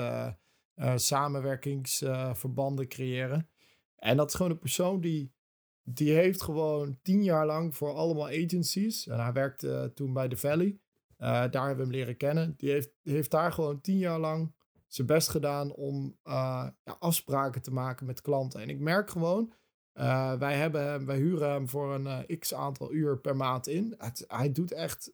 samenwerkingsverbanden creëren. En dat is gewoon een persoon die, die heeft gewoon tien jaar lang voor allemaal agencies, en hij werkte toen bij The Valley, daar hebben we hem leren kennen, die heeft, heeft daar gewoon tien jaar lang zijn best gedaan om ja, afspraken te maken met klanten. En ik merk gewoon wij, hebben hem, wij huren hem voor een x aantal uur per maand in. Hij doet echt,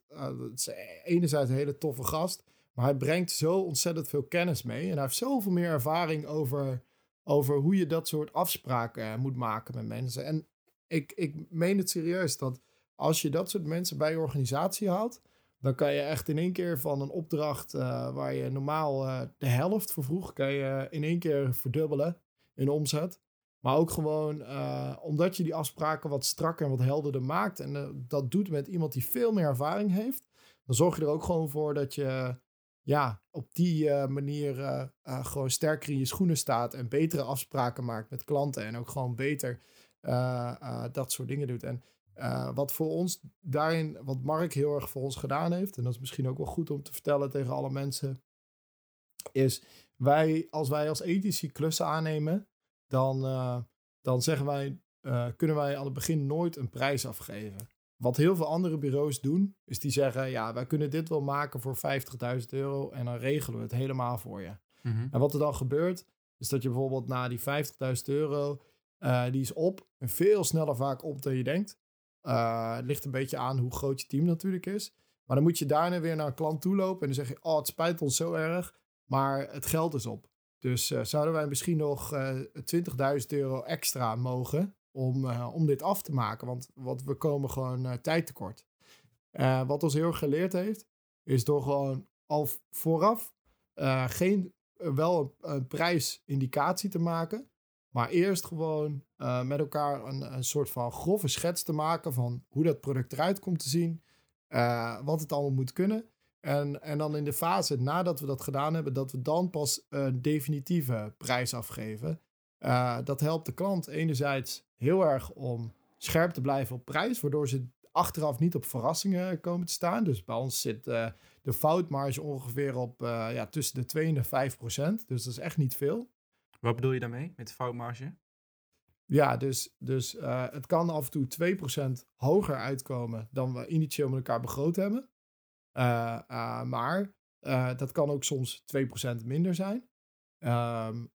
is enerzijds een hele toffe gast, maar hij brengt zo ontzettend veel kennis mee. En hij heeft zoveel meer ervaring over, over hoe je dat soort afspraken moet maken met mensen. En ik, ik meen het serieus dat als je dat soort mensen bij je organisatie haalt, dan kan je echt in één keer van een opdracht waar je normaal de helft voor vroeg, kan je in één keer verdubbelen in omzet. Maar ook gewoon uh, omdat je die afspraken wat strakker en wat helderder maakt. En dat doet met iemand die veel meer ervaring heeft. Dan zorg je er ook gewoon voor dat je ja, op die manier gewoon sterker in je schoenen staat. En betere afspraken maakt met klanten. En ook gewoon beter dat soort dingen doet. En wat voor ons daarin, wat Mark heel erg voor ons gedaan heeft. En dat is misschien ook wel goed om te vertellen tegen alle mensen. Is wij, als wij als ethici klussen aannemen dan, uh, dan zeggen wij, uh, kunnen wij aan het begin nooit een prijs afgeven. Wat heel veel andere bureaus doen, is die zeggen: Ja, wij kunnen dit wel maken voor 50.000 euro en dan regelen we het helemaal voor je. Mm -hmm. En wat er dan gebeurt, is dat je bijvoorbeeld na die 50.000 euro, uh, die is op, en veel sneller vaak op dan je denkt. het ligt een beetje aan hoe groot je team natuurlijk is. Maar dan moet je daarna weer naar een klant toe lopen en dan zeg je: Oh, het spijt ons zo erg, maar het geld is op. Dus uh, zouden wij misschien nog uh, eh, 20.000 euro extra mogen om, om dit af te maken? Want, want we komen gewoon tijd tekort. wat ons heel erg geleerd heeft, is door gewoon al vooraf geen, wel een, prijsindicatie te maken. Maar eerst gewoon met elkaar een, een soort van grove schets te maken van hoe dat product eruit komt te zien. wat het allemaal moet kunnen. En, en dan in de fase nadat we dat gedaan hebben, dat we dan pas een definitieve prijs afgeven. Uh, dat helpt de klant enerzijds heel erg om scherp te blijven op prijs, waardoor ze achteraf niet op verrassingen komen te staan. Dus bij ons zit de foutmarge ongeveer op ja, tussen de 2 en de 5 procent. Dus dat is echt niet veel. Wat bedoel je daarmee met foutmarge? Ja, dus, dus het kan af en toe 2% hoger uitkomen dan we initieel met elkaar begroot hebben. Uh, uh, maar dat kan ook soms 2% minder zijn. Um,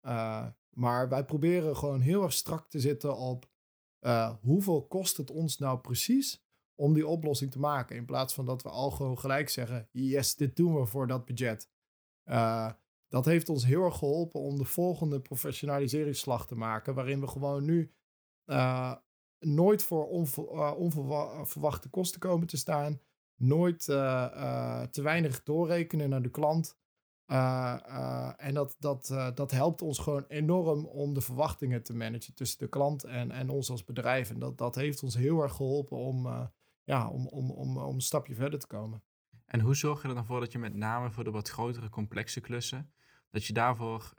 maar wij proberen gewoon heel erg strak te zitten op hoeveel kost het ons nou precies om die oplossing te maken. In plaats van dat we al gewoon gelijk zeggen: yes, dit doen we voor dat budget. Dat heeft ons heel erg geholpen om de volgende professionaliseringsslag te maken. Waarin we gewoon nu nooit voor onverwachte kosten komen te staan nooit te weinig doorrekenen naar de klant. En dat, dat, dat helpt ons gewoon enorm om de verwachtingen te managen tussen de klant en, en ons als bedrijf. En dat, dat heeft ons heel erg geholpen om, ja, om, om, om, om een stapje verder te komen. En hoe zorg je er dan voor dat je met name voor de wat grotere, complexe klussen, dat je daarvoor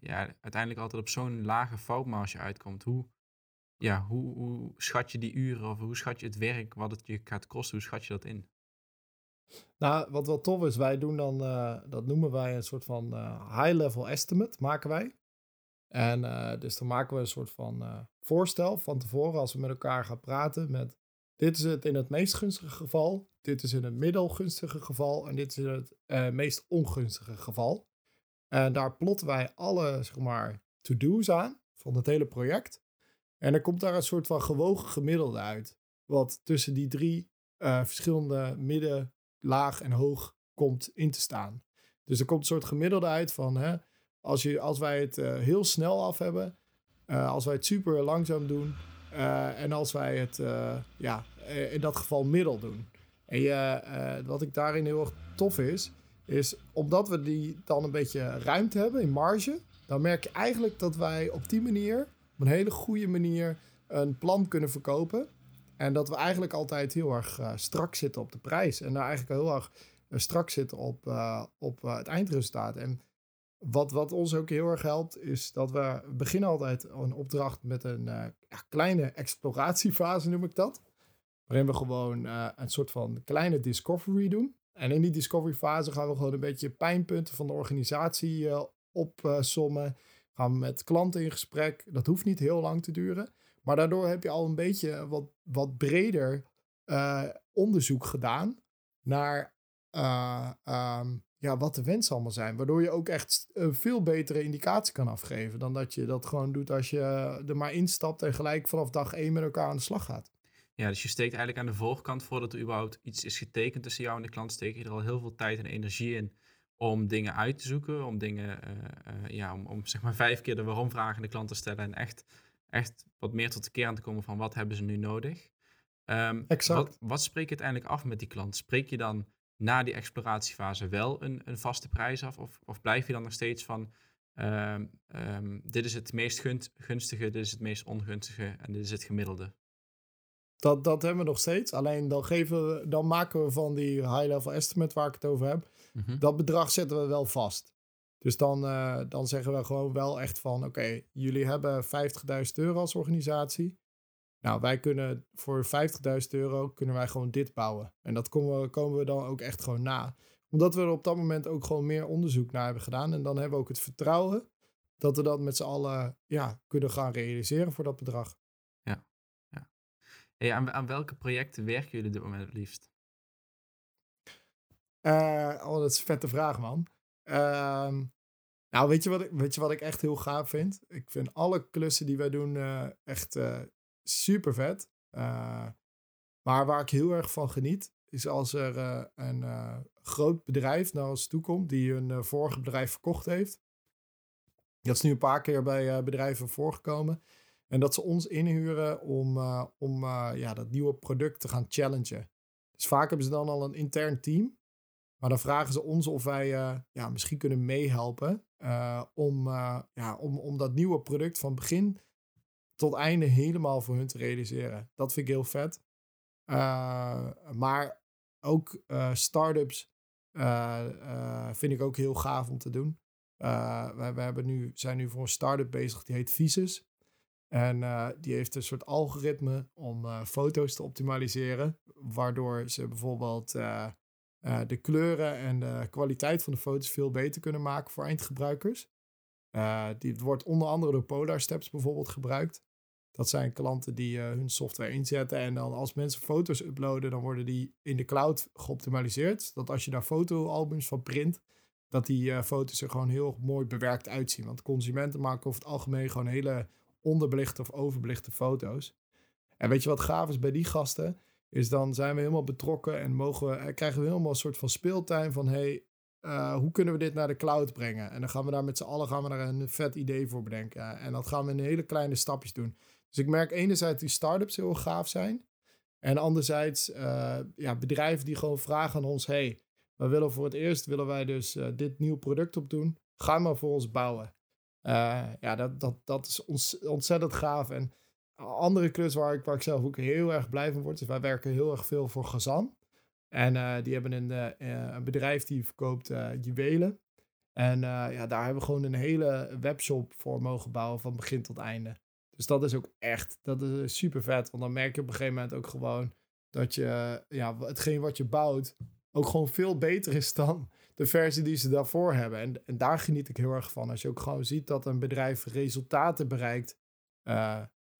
ja, uiteindelijk altijd op zo'n lage foutmarge uitkomt? Hoe, ja, hoe, hoe schat je die uren of hoe schat je het werk, wat het je gaat kosten, hoe schat je dat in? Nou, wat wel tof is, wij doen dan, uh, dat noemen wij een soort van uh, high-level estimate, maken wij. En dus dan maken we een soort van voorstel van tevoren als we met elkaar gaan praten met dit is het in het meest gunstige geval, dit is in het middelgunstige geval en dit is in het meest ongunstige geval. En daar plotten wij alle, zeg maar, to-do's aan van het hele project. En dan komt daar een soort van gewogen gemiddelde uit. Wat tussen die drie verschillende midden, laag en hoog komt in te staan. Dus er komt een soort gemiddelde uit van hè, als, je, als wij het uh, heel snel af hebben, als wij het super langzaam doen en als wij het ja, in dat geval middel doen. En wat ik daarin heel erg tof is, is omdat we die dan een beetje ruimte hebben in marge, dan merk je eigenlijk dat wij op die manier, op een hele goede manier, een plan kunnen verkopen. En dat we eigenlijk altijd heel erg uh, strak zitten op de prijs. En daar eigenlijk heel erg uh, strak zitten op, uh, op het eindresultaat. En wat, wat ons ook heel erg helpt, is dat we beginnen altijd een opdracht met een ja, kleine exploratiefase, noem ik dat. Waarin we gewoon een soort van kleine discovery doen. En in die discovery fase gaan we gewoon een beetje pijnpunten van de organisatie opsommen. gaan we met klanten in gesprek. Dat hoeft niet heel lang te duren. Maar daardoor heb je al een beetje wat, wat breder uh, onderzoek gedaan naar uh, um, ja, wat de wensen allemaal zijn. Waardoor je ook echt een veel betere indicatie kan afgeven dan dat je dat gewoon doet als je er maar instapt en gelijk vanaf dag één met elkaar aan de slag gaat. Ja, dus je steekt eigenlijk aan de voorkant voordat er überhaupt iets is getekend tussen jou en de klant, steek je er al heel veel tijd en energie in om dingen uit te zoeken, om dingen, uh, ja, om, om zeg maar vijf keer de waarom vragen aan de klant te stellen en echt echt wat meer tot de kern te komen van wat hebben ze nu nodig. Um, exact. Wat, wat spreek je uiteindelijk af met die klant? Spreek je dan na die exploratiefase wel een, een vaste prijs af? Of, of blijf je dan nog steeds van, um, um, dit is het meest gunstige, dit is het meest ongunstige en dit is het gemiddelde? Dat, dat hebben we nog steeds. Alleen dan, geven we, dan maken we van die high-level estimate waar ik het over heb, mhm. dat bedrag zetten we wel vast. Dus dan, uh, dan zeggen we gewoon wel echt van: oké, jullie hebben 50.000 euro als organisatie. Nou, wij kunnen voor 50.000 euro kunnen wij gewoon dit bouwen. En dat komen we, komen we dan ook echt gewoon na. Omdat we er op dat moment ook gewoon meer onderzoek naar hebben gedaan. En dan hebben we ook het vertrouwen dat we dat met z'n allen ja, kunnen gaan realiseren voor dat bedrag. Hey, aan, aan welke projecten werken jullie op dit moment het liefst? Uh, oh, dat is een vette vraag, man. Ehm, nou, weet je, wat ik, weet je wat ik echt heel gaaf vind? Ik vind alle klussen die wij doen uh, echt uh, super vet. Maar waar ik heel erg van geniet, is als er een groot bedrijf naar ons toe komt die een vorige bedrijf verkocht heeft. Dat is nu een paar keer bij bedrijven voorgekomen. En dat ze ons inhuren om, om ja, dat nieuwe product te gaan challengen. Dus vaak hebben ze dan al een intern team. Maar dan vragen ze ons of wij uh, ja, misschien kunnen meehelpen om, ja, om, om dat nieuwe product van begin tot einde helemaal voor hun te realiseren. Dat vind ik heel vet. maar ook startups vind ik ook heel gaaf om te doen. we, we hebben nu, zijn nu voor een start-up bezig die heet Visus. En die heeft een soort algoritme om foto's te optimaliseren. Waardoor ze bijvoorbeeld uh, de kleuren en de kwaliteit van de foto's veel beter kunnen maken voor eindgebruikers. Het wordt onder andere door Polar Steps bijvoorbeeld gebruikt. Dat zijn klanten die hun software inzetten en dan als mensen foto's uploaden, dan worden die in de cloud geoptimaliseerd. Dat als je daar fotoalbums van print, dat die foto's er gewoon heel mooi bewerkt uitzien. Want consumenten maken over het algemeen gewoon hele onderbelichte of overbelichte foto's. En weet je wat gaaf is bij die gasten? is dan zijn we helemaal betrokken en mogen we, eh, krijgen we helemaal een soort van speeltuin van hey, uh, hoe kunnen we dit naar de cloud brengen? En dan gaan we daar met z'n allen gaan we daar een vet idee voor bedenken. En dat gaan we in hele kleine stapjes doen. Dus ik merk enerzijds die startups heel gaaf zijn. En anderzijds uh, ja, bedrijven die gewoon vragen aan ons: hey, we willen voor het eerst willen wij dus dit nieuw product opdoen. Ga maar voor ons bouwen. Ja, dat, dat, dat is ontzettend gaaf. En andere klus waar ik, waar ik zelf ook heel erg blij van word, is wij werken heel erg veel voor Gazan. En uh, die hebben een, uh, een bedrijf die verkoopt juwelen. En ja, daar hebben we gewoon een hele webshop voor mogen bouwen van begin tot einde. Dus dat is ook echt, dat is super vet. Want dan merk je op een gegeven moment ook gewoon dat je, ja, hetgeen wat je bouwt ook gewoon veel beter is dan de versie die ze daarvoor hebben. En, en daar geniet ik heel erg van. Als je ook gewoon ziet dat een bedrijf resultaten bereikt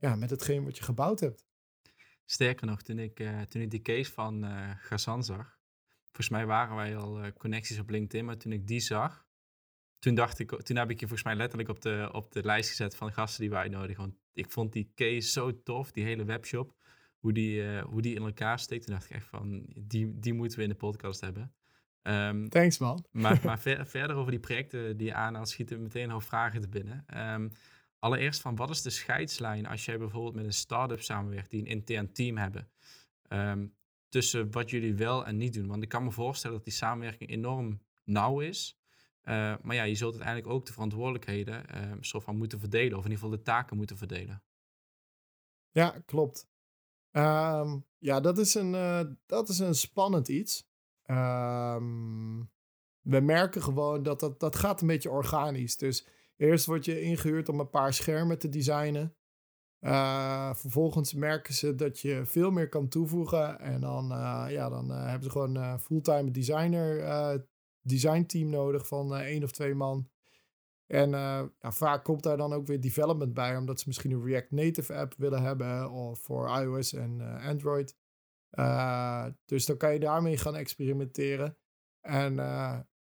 ja, met hetgeen wat je gebouwd hebt. Sterker nog, toen ik, uh, toen ik die case van uh, Gazan zag, volgens mij waren wij al connecties op LinkedIn, maar toen ik die zag, toen dacht ik, toen heb ik je volgens mij letterlijk op de, op de lijst gezet van gasten die wij nodig. Want ik vond die case zo tof, die hele webshop, hoe die, hoe die in elkaar steekt. Toen dacht ik echt van, die, die moeten we in de podcast hebben. Um, Thanks man. Maar, maar ver, verder over die projecten die je aanhaalt, schieten meteen nog vragen te binnen. Um, Allereerst van wat is de scheidslijn als jij bijvoorbeeld met een start-up samenwerkt die een intern team hebben? Um, tussen wat jullie wel en niet doen? Want ik kan me voorstellen dat die samenwerking enorm nauw is. Eh, maar ja, je zult uiteindelijk ook de verantwoordelijkheden uh, soort van moeten verdelen, of in ieder geval de taken moeten verdelen. Ja, klopt. Ehm, ja, dat is een, uh, dat is een spannend iets. Um, we merken gewoon dat, dat dat gaat een beetje organisch. Dus eerst word je ingehuurd om een paar schermen te designen. Uh, vervolgens merken ze dat je veel meer kan toevoegen. En dan, uh, ja, dan uh, hebben ze gewoon een fulltime designer, design team nodig van één of twee man. En vaak komt daar dan ook weer development bij, omdat ze misschien een React Native app willen hebben of voor iOS en Android. Dus dan kan je daarmee gaan experimenteren. En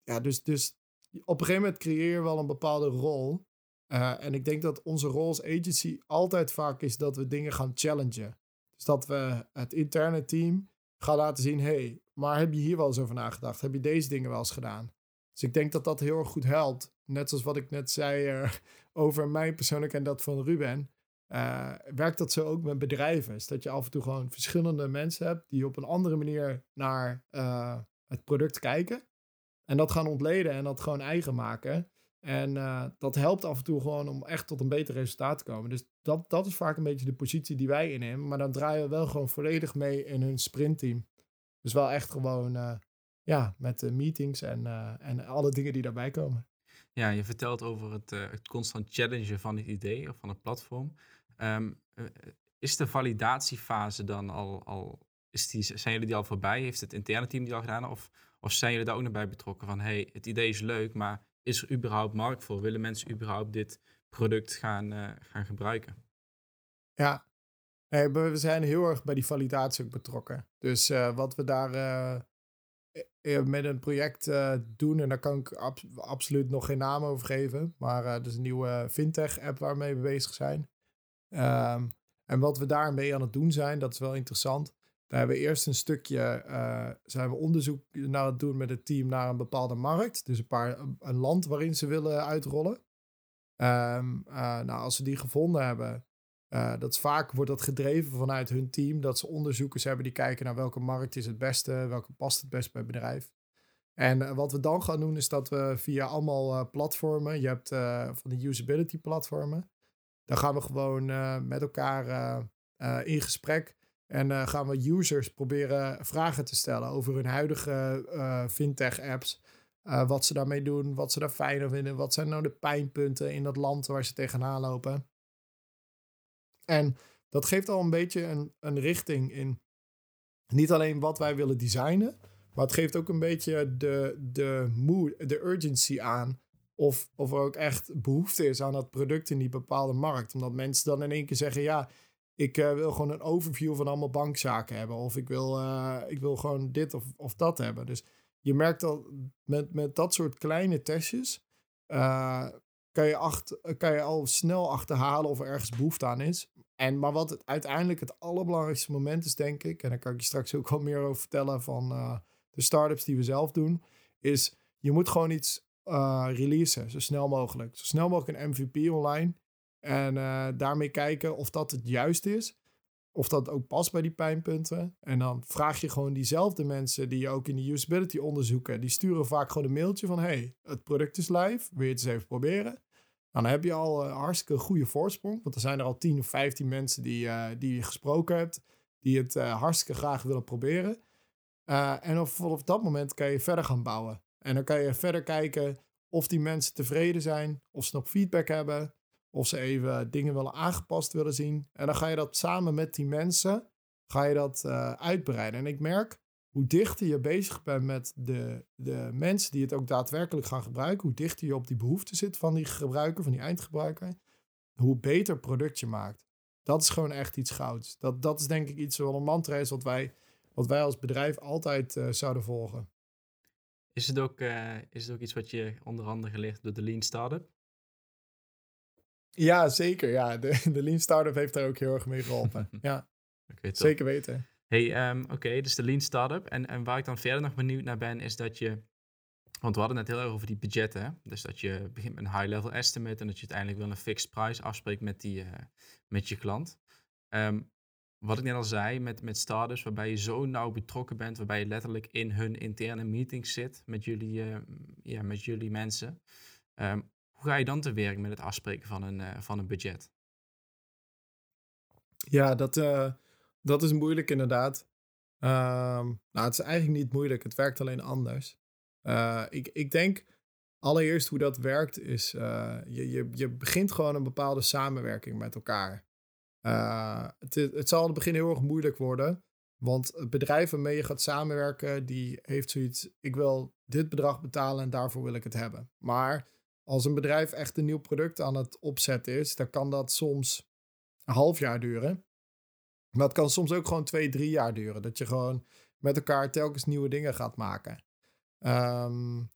ja, dus, dus op een gegeven moment creëer je wel een bepaalde rol. Uh, en ik denk dat onze rol als agency altijd vaak is dat we dingen gaan challengen. Dus dat we het interne team gaan laten zien: hey, maar heb je hier wel eens over nagedacht? Heb je deze dingen wel eens gedaan? Dus ik denk dat dat heel erg goed helpt. Net zoals wat ik net zei over mijn persoonlijk en dat van Ruben. Uh, werkt dat zo ook met bedrijven? Is dat je af en toe gewoon verschillende mensen hebt die op een andere manier naar het product kijken. En dat gaan ontleden en dat gewoon eigen maken. En uh, dat helpt af en toe gewoon om echt tot een beter resultaat te komen. Dus dat, dat is vaak een beetje de positie die wij innemen. Maar dan draaien we wel gewoon volledig mee in hun sprintteam. Dus wel echt gewoon ja, met meetings en, en alle dingen die daarbij komen. Ja, je vertelt over het, het constant challengen van het idee of van het platform. Um, is de validatiefase dan al, al is die, zijn jullie die al voorbij? Heeft het interne team die al gedaan? Of, of zijn jullie daar ook nog bij betrokken van hey, het idee is leuk, maar is er überhaupt markt voor? Willen mensen überhaupt dit product gaan, uh, gaan gebruiken? Ja, nee, we zijn heel erg bij die validatie ook betrokken. Dus uh, wat we daar met een project doen, en daar kan ik ab absoluut nog geen naam over geven, maar dat is een nieuwe fintech-app waarmee we bezig zijn. Um, en wat we daarmee aan het doen zijn, dat is wel interessant. Daar hebben we eerst een stukje, uh, zijn we onderzoek naar het doen met het team naar een bepaalde markt. Dus een, paar, een land waarin ze willen uitrollen. Um, uh, nou, als ze die gevonden hebben, uh, dat vaak wordt dat gedreven vanuit hun team. Dat ze onderzoekers hebben die kijken naar welke markt is het beste, welke past het best bij het bedrijf. En wat we dan gaan doen is dat we via allemaal platformen, je hebt van de usability platformen, dan gaan we gewoon met elkaar in gesprek en gaan we users proberen vragen te stellen over hun huidige fintech-apps. Wat ze daarmee doen, wat ze daar fijner vinden. Wat zijn nou de pijnpunten in dat land waar ze tegenaan lopen. En dat geeft al een beetje een, een richting in niet alleen wat wij willen designen. Maar het geeft ook een beetje de, de mood, de urgency aan. Of, of er ook echt behoefte is aan dat product in die bepaalde markt. Omdat mensen dan in één keer zeggen: ja, ik uh, wil gewoon een overview van allemaal bankzaken hebben. Of ik wil, uh, ik wil gewoon dit of, of dat hebben. Dus je merkt al met, met dat soort kleine testjes. Uh, kan, je acht, kan je al snel achterhalen of er ergens behoefte aan is. En, maar wat het, uiteindelijk het allerbelangrijkste moment is, denk ik. En daar kan ik je straks ook wel meer over vertellen van de startups die we zelf doen. Is je moet gewoon iets releasen, zo snel mogelijk. Zo snel mogelijk een MVP online. En uh, daarmee kijken of dat het juist is. Of dat ook past bij die pijnpunten. En dan vraag je gewoon diezelfde mensen die je ook in de usability onderzoeken. Die sturen vaak gewoon een mailtje van: hey, het product is live. Wil je het eens even proberen? dan heb je al een hartstikke goede voorsprong. Want er zijn er al 10 of 15 mensen die, uh, die je gesproken hebt. Die het uh, hartstikke graag willen proberen. en op, dat moment kan je verder gaan bouwen. En dan kan je verder kijken of die mensen tevreden zijn. Of ze nog feedback hebben. Of ze even dingen willen aangepast willen zien. En dan ga je dat samen met die mensen, ga je dat uh, uitbreiden. En ik merk hoe dichter je bezig bent met de, de mensen die het ook daadwerkelijk gaan gebruiken, hoe dichter je op die behoefte zit van die gebruiker, van die eindgebruiker, hoe beter product je maakt. Dat is gewoon echt iets gouds. Dat, dat is denk ik iets wel een mantra is wat wij, wat wij als bedrijf altijd uh, zouden volgen. Is het, ook, uh, is het ook iets wat je onder andere geleerd door de Lean Startup? Ja, zeker. Ja, de, de Lean Startup heeft daar ook heel erg mee geholpen. ja, okay, zeker weten. Hey, um, oké, dus de Lean Startup. En, en waar ik dan verder nog benieuwd naar ben, is dat je... Want we hadden net heel erg over die budgetten. Hè? Dus dat je begint met een high-level estimate... en dat je uiteindelijk wel een fixed price afspreekt met, die, uh, met je klant. Um, wat ik net al zei, met, met startups, waarbij je zo nauw betrokken bent, waarbij je letterlijk in hun interne meetings zit met jullie, uh, ja, met jullie mensen. Um, hoe ga je dan te werk met het afspreken van een, uh, van een budget? Ja, dat, uh, dat is moeilijk inderdaad. Um, nou, het is eigenlijk niet moeilijk, het werkt alleen anders. ik, ik denk allereerst hoe dat werkt is, je, je, je begint gewoon een bepaalde samenwerking met elkaar. Uh, het, het zal in het begin heel erg moeilijk worden. Want het bedrijf waarmee je gaat samenwerken, die heeft zoiets, ik wil dit bedrag betalen en daarvoor wil ik het hebben. Maar als een bedrijf echt een nieuw product aan het opzetten is, dan kan dat soms een half jaar duren. Maar het kan soms ook gewoon twee, drie jaar duren. Dat je gewoon met elkaar telkens nieuwe dingen gaat maken. Um,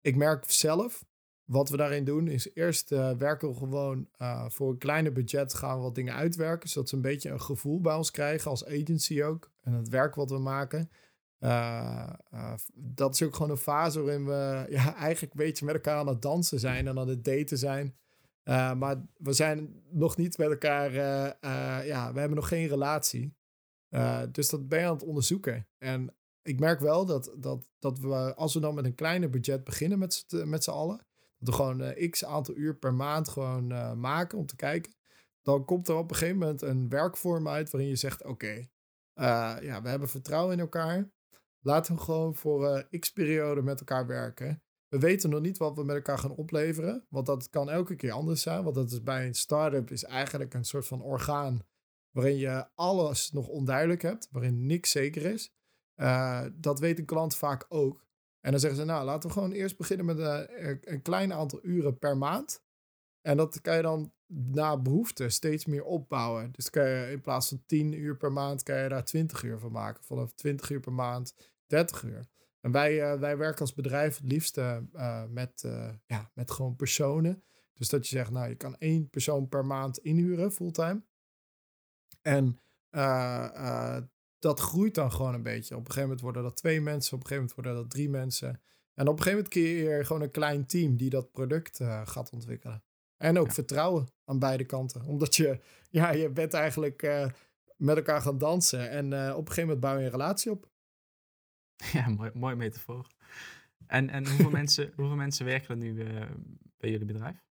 ik merk zelf wat we daarin doen is eerst uh, werken we gewoon uh, voor een kleiner budget gaan we wat dingen uitwerken. Zodat ze een beetje een gevoel bij ons krijgen als agency ook. En het werk wat we maken. Uh, dat is ook gewoon een fase waarin we ja, eigenlijk een beetje met elkaar aan het dansen zijn en aan het daten zijn. maar we zijn nog niet met elkaar, ja, we hebben nog geen relatie. dus dat ben je aan het onderzoeken. En ik merk wel dat, dat, dat we, als we dan met een kleiner budget beginnen met, met z'n allen, we gewoon uh, x aantal uur per maand gewoon uh, maken om te kijken. Dan komt er op een gegeven moment een werkvorm uit waarin je zegt: Oké, eh, ja, we hebben vertrouwen in elkaar. Laten we gewoon voor x periode met elkaar werken. We weten nog niet wat we met elkaar gaan opleveren. Want dat kan elke keer anders zijn. Want dat is bij een start-up is eigenlijk een soort van orgaan. Waarin je alles nog onduidelijk hebt. Waarin niks zeker is. dat weet een klant vaak ook. En dan zeggen ze, nou, laten we gewoon eerst beginnen met een, een klein aantal uren per maand. En dat kan je dan na behoefte steeds meer opbouwen. Dus kan je in plaats van 10 uur per maand, kan je daar 20 uur van maken. Vanaf 20 uur per maand, 30 uur. En wij, uh, wij werken als bedrijf het liefste uh, met, ja, met gewoon personen. Dus dat je zegt, nou, je kan één persoon per maand inhuren, fulltime. En dat groeit dan gewoon een beetje. Op een gegeven moment worden dat twee mensen, op een gegeven moment worden dat drie mensen. En op een gegeven moment creëer je gewoon een klein team die dat product uh, gaat ontwikkelen. En ook vertrouwen aan beide kanten. Omdat je, ja, je bent eigenlijk uh, met elkaar gaan dansen. En uh, op een gegeven moment bouw je een relatie op. Ja, mooi, mooi metafoor. En, en hoeveel, mensen, hoeveel mensen werken er nu bij jullie bedrijf?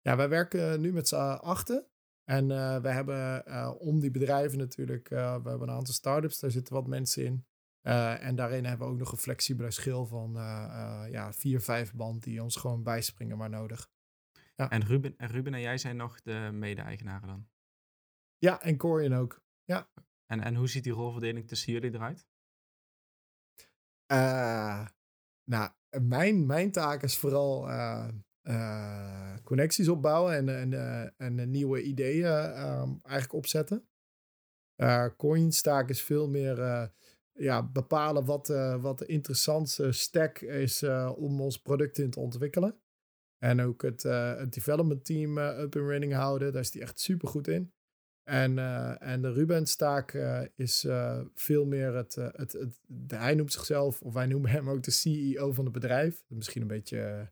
Ja, wij werken nu met z'n achten. En uh, we hebben uh, om die bedrijven natuurlijk, uh, we hebben een aantal start-ups, daar zitten wat mensen in. en daarin hebben we ook nog een flexibele schil van ja, vier, vijf band die ons gewoon bijspringen waar nodig. Ja. En, Ruben, en Ruben en jij zijn nog de mede-eigenaren dan? Ja, en Corian ook. Ja. En, en hoe ziet die rolverdeling tussen jullie eruit? nou, mijn, mijn taak is vooral uh, connecties opbouwen en, en, uh, en nieuwe ideeën uh, eigenlijk opzetten. Coins taak is veel meer ja, bepalen wat, wat de interessantste stack is om ons product in te ontwikkelen. En ook het, het development team up and running houden. Daar is die echt super goed in. En, en de Rubens taak is veel meer het, het, het, Hij noemt zichzelf, of wij noemen hem ook de CEO van het bedrijf. Misschien een beetje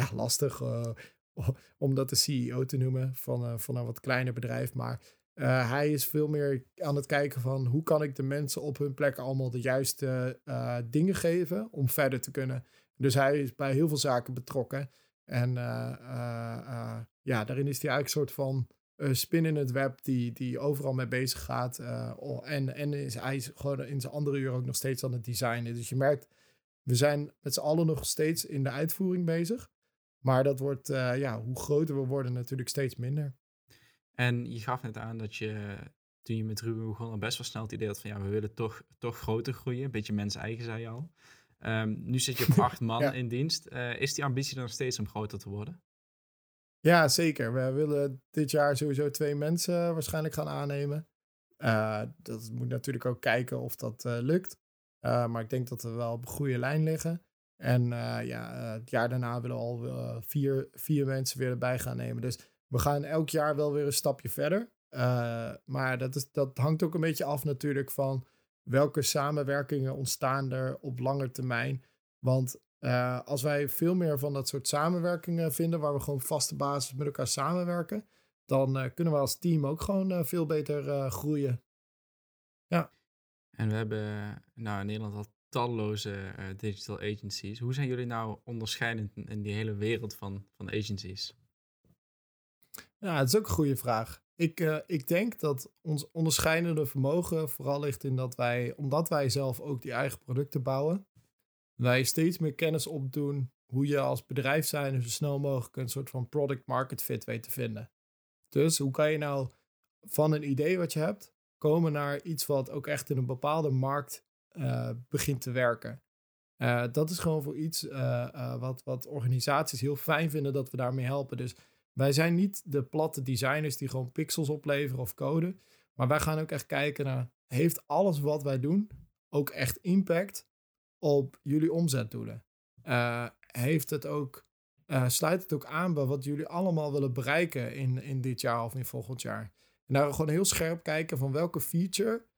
ja, lastig uh, om dat de CEO te noemen van, uh, van een wat kleiner bedrijf. Maar uh, hij is veel meer aan het kijken van hoe kan ik de mensen op hun plek allemaal de juiste dingen geven om verder te kunnen. Dus hij is bij heel veel zaken betrokken. En ja, daarin is hij eigenlijk een soort van spin in het web die, die overal mee bezig gaat. en en is, hij is gewoon in zijn andere uur ook nog steeds aan het designen. Dus je merkt, we zijn met z'n allen nog steeds in de uitvoering bezig. Maar dat wordt, uh, ja, hoe groter we worden, natuurlijk steeds minder. En je gaf net aan dat je, toen je met Ruben begon, al best wel snel het idee had van ja, we willen toch, toch groter groeien. Een beetje mens eigen, zei je al. Um, nu zit je op acht man in dienst. Uh, is die ambitie dan nog steeds om groter te worden? Ja, zeker. We willen dit jaar sowieso twee mensen waarschijnlijk gaan aannemen. Uh, dat moet natuurlijk ook kijken of dat lukt. maar ik denk dat we wel op een goede lijn liggen. En uh, ja, eh, het jaar daarna willen we al uh, vier, vier mensen weer erbij gaan nemen. Dus we gaan elk jaar wel weer een stapje verder. maar dat, is, dat hangt ook een beetje af natuurlijk van welke samenwerkingen ontstaan er op lange termijn. Want als wij veel meer van dat soort samenwerkingen vinden, waar we gewoon vaste basis met elkaar samenwerken, dan kunnen we als team ook gewoon veel beter groeien. En we hebben nou, Nederland al talloze digital agencies. Hoe zijn jullie nou onderscheidend in die hele wereld van, van agencies? Ja, dat is ook een goede vraag. Ik, uh, ik denk dat ons onderscheidende vermogen vooral ligt in dat wij, omdat wij zelf ook die eigen producten bouwen, wij steeds meer kennis opdoen hoe je als bedrijf zijn zo snel mogelijk een soort van product market fit weet te vinden. Dus hoe kan je nou van een idee wat je hebt komen naar iets wat ook echt in een bepaalde markt uh, begint te werken. Uh, dat is gewoon voor iets wat, wat organisaties heel fijn vinden dat we daarmee helpen. Dus wij zijn niet de platte designers die gewoon pixels opleveren of code. Maar wij gaan ook echt kijken naar, heeft alles wat wij doen ook echt impact op jullie omzetdoelen? Heeft het ook, sluit het ook aan bij wat jullie allemaal willen bereiken in, in dit jaar of in volgend jaar? En daar gewoon heel scherp kijken van welke feature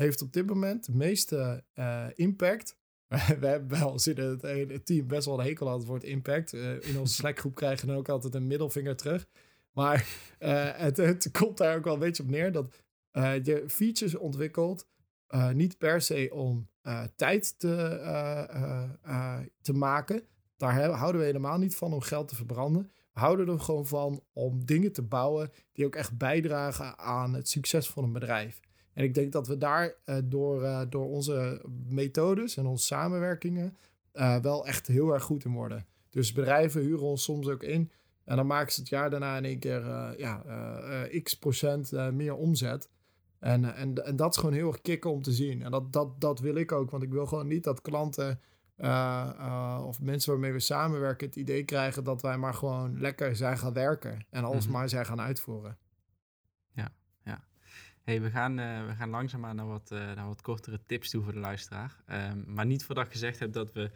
heeft op dit moment de meeste uh, impact we hebben wel zitten het, team best wel een hekel aan het woord impact. Uh, in onze Slack-groep krijgen we ook altijd een middelvinger terug. Maar uh, het, komt daar ook wel een beetje op neer dat je features ontwikkelt. niet per se om tijd te, te maken. Daar houden we helemaal niet van om geld te verbranden. We houden er gewoon van om dingen te bouwen die ook echt bijdragen aan het succes van een bedrijf. En ik denk dat we daar uh, door, uh, door onze methodes en onze samenwerkingen uh, wel echt heel erg goed in worden. Dus bedrijven huren ons soms ook in. En dan maken ze het jaar daarna in één keer ja, x procent meer omzet. En, en, en dat is gewoon heel erg kicken om te zien. En dat, dat, dat wil ik ook. Want ik wil gewoon niet dat klanten of mensen waarmee we samenwerken het idee krijgen dat wij maar gewoon lekker zijn gaan werken. En alles mm -hmm. maar zijn gaan uitvoeren. Hey, we gaan, uh, we gaan langzaamaan naar wat, uh, naar wat kortere tips toe voor de luisteraar. Um, maar niet voordat ik gezegd heb dat we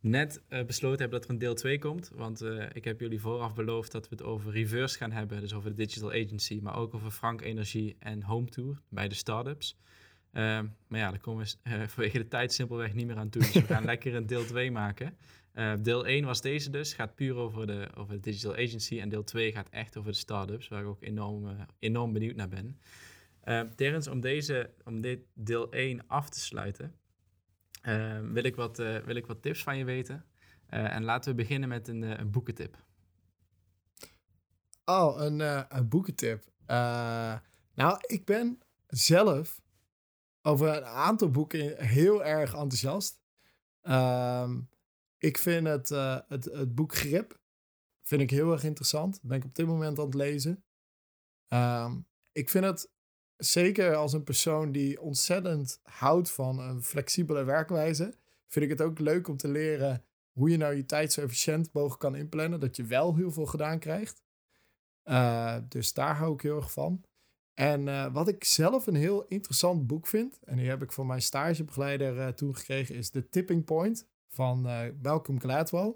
net uh, besloten hebben dat er een deel 2 komt. Want ik heb jullie vooraf beloofd dat we het over Reverse gaan hebben. Dus over de Digital Agency, maar ook over Frank Energie en Home Tour bij de startups. Um, maar ja, daar komen we vanwege de tijd simpelweg niet meer aan toe. Dus we gaan lekker een deel 2 maken. deel 1 was deze dus, gaat puur over de, over de Digital Agency. En deel 2 gaat echt over de startups, waar ik ook enorm, enorm benieuwd naar ben. Uh, Terens, om, deze, om dit deel 1 af te sluiten, uh, wil, ik wat, uh, wil ik wat tips van je weten. en laten we beginnen met een, een boekentip. Oh, een, boekentip. nou, ik ben zelf over een aantal boeken heel erg enthousiast. Ehm, ik vind het, het, het boek Grip vind ik heel erg interessant. Dat ben ik op dit moment aan het lezen. Ik vind het zeker als een persoon die ontzettend houdt van een flexibele werkwijze, vind ik het ook leuk om te leren hoe je nou je tijd zo efficiënt mogelijk kan inplannen, dat je wel heel veel gedaan krijgt. Uh, dus daar hou ik heel erg van. En uh, wat ik zelf een heel interessant boek vind, en die heb ik van mijn stagebegeleider uh, toen gekregen, is The Tipping Point van Malcolm Gladwell.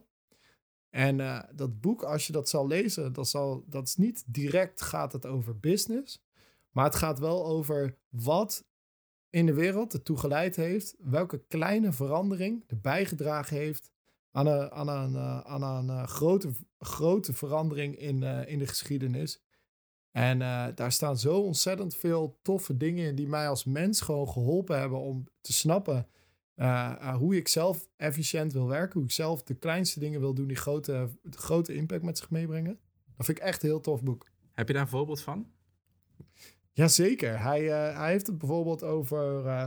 En dat boek, als je dat zal lezen, dat, zal, dat is niet direct gaat het over business, maar het gaat wel over wat in de wereld ertoe geleid heeft, welke kleine verandering er bijgedragen heeft aan een, aan een, eh, aan een uh, grote, grote verandering in, uh, in de geschiedenis. En daar staan zo ontzettend veel toffe dingen in die mij als mens gewoon geholpen hebben om te snappen hoe ik zelf efficiënt wil werken, hoe ik zelf de kleinste dingen wil doen die grote, grote impact met zich meebrengen. Dat vind ik echt een heel tof boek. Heb je daar een voorbeeld van? Jazeker. Hij, uh, hij heeft het bijvoorbeeld over uh,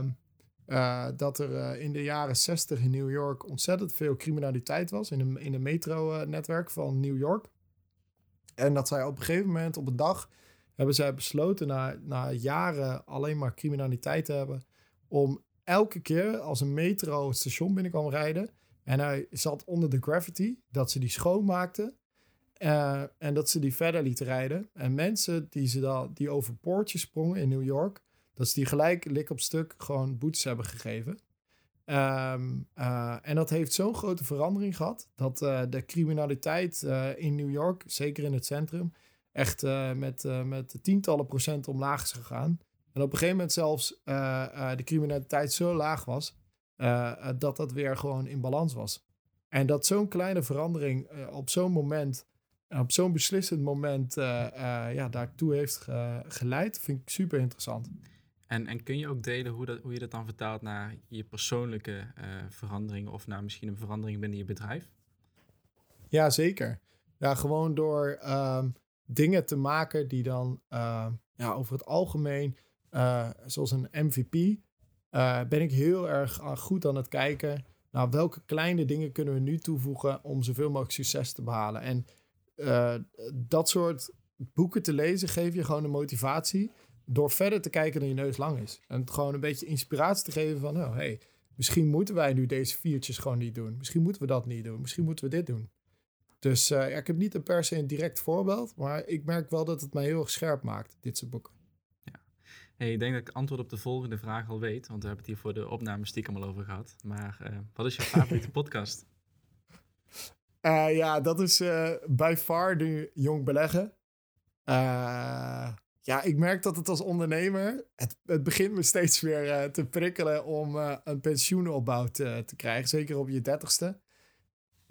uh, dat er eh, in de jaren 60 in New York ontzettend veel criminaliteit was in de, in de metro-netwerk van New York. En dat zij op een gegeven moment op een dag hebben zij besloten na, na jaren alleen maar criminaliteit te hebben om elke keer als een metro het station binnen kwam rijden en hij zat onder de gravity, dat ze die schoonmaakten uh, en dat ze die verder lieten rijden. En mensen die, ze dan, die over poortjes sprongen in New York, dat ze die gelijk lik op stuk gewoon boetes hebben gegeven. Um, uh, en dat heeft zo'n grote verandering gehad dat uh, de criminaliteit in New York, zeker in het centrum, echt met, met tientallen procent omlaag is gegaan. En op een gegeven moment zelfs de criminaliteit zo laag was dat dat weer gewoon in balans was. En dat zo'n kleine verandering op zo'n moment op zo'n beslissend moment uh, uh, ja, daartoe heeft ge geleid, vind ik super interessant. En, en kun je ook delen hoe, dat, hoe je dat dan vertaalt naar je persoonlijke uh, veranderingen of naar misschien een verandering binnen je bedrijf? Ja, zeker. Ja, gewoon door ehm, dingen te maken die dan ja, over het algemeen, zoals een MVP, ben ik heel erg goed aan het kijken. Nou, welke kleine dingen kunnen we nu toevoegen om zoveel mogelijk succes te behalen? En dat soort boeken te lezen geef je gewoon de motivatie door verder te kijken dan je neus lang is. En gewoon een beetje inspiratie te geven van, oh hey, misschien moeten wij nu deze viertjes gewoon niet doen. Misschien moeten we dat niet doen. Misschien moeten we dit doen. Dus uh, ja, ik heb niet een per se een direct voorbeeld, maar ik merk wel dat het mij heel erg scherp maakt, dit soort boeken. Ja. Hey, ik denk dat ik antwoord op de volgende vraag al weet, want we hebben het hier voor de opname stiekem al over gehad. Maar uh, wat is je favoriete podcast? Uh, ja, dat is by far de Jong Beleggen. ja, ik merk dat het als ondernemer, het, het begint me steeds weer te prikkelen om een pensioenopbouw te, te krijgen, zeker op je dertigste.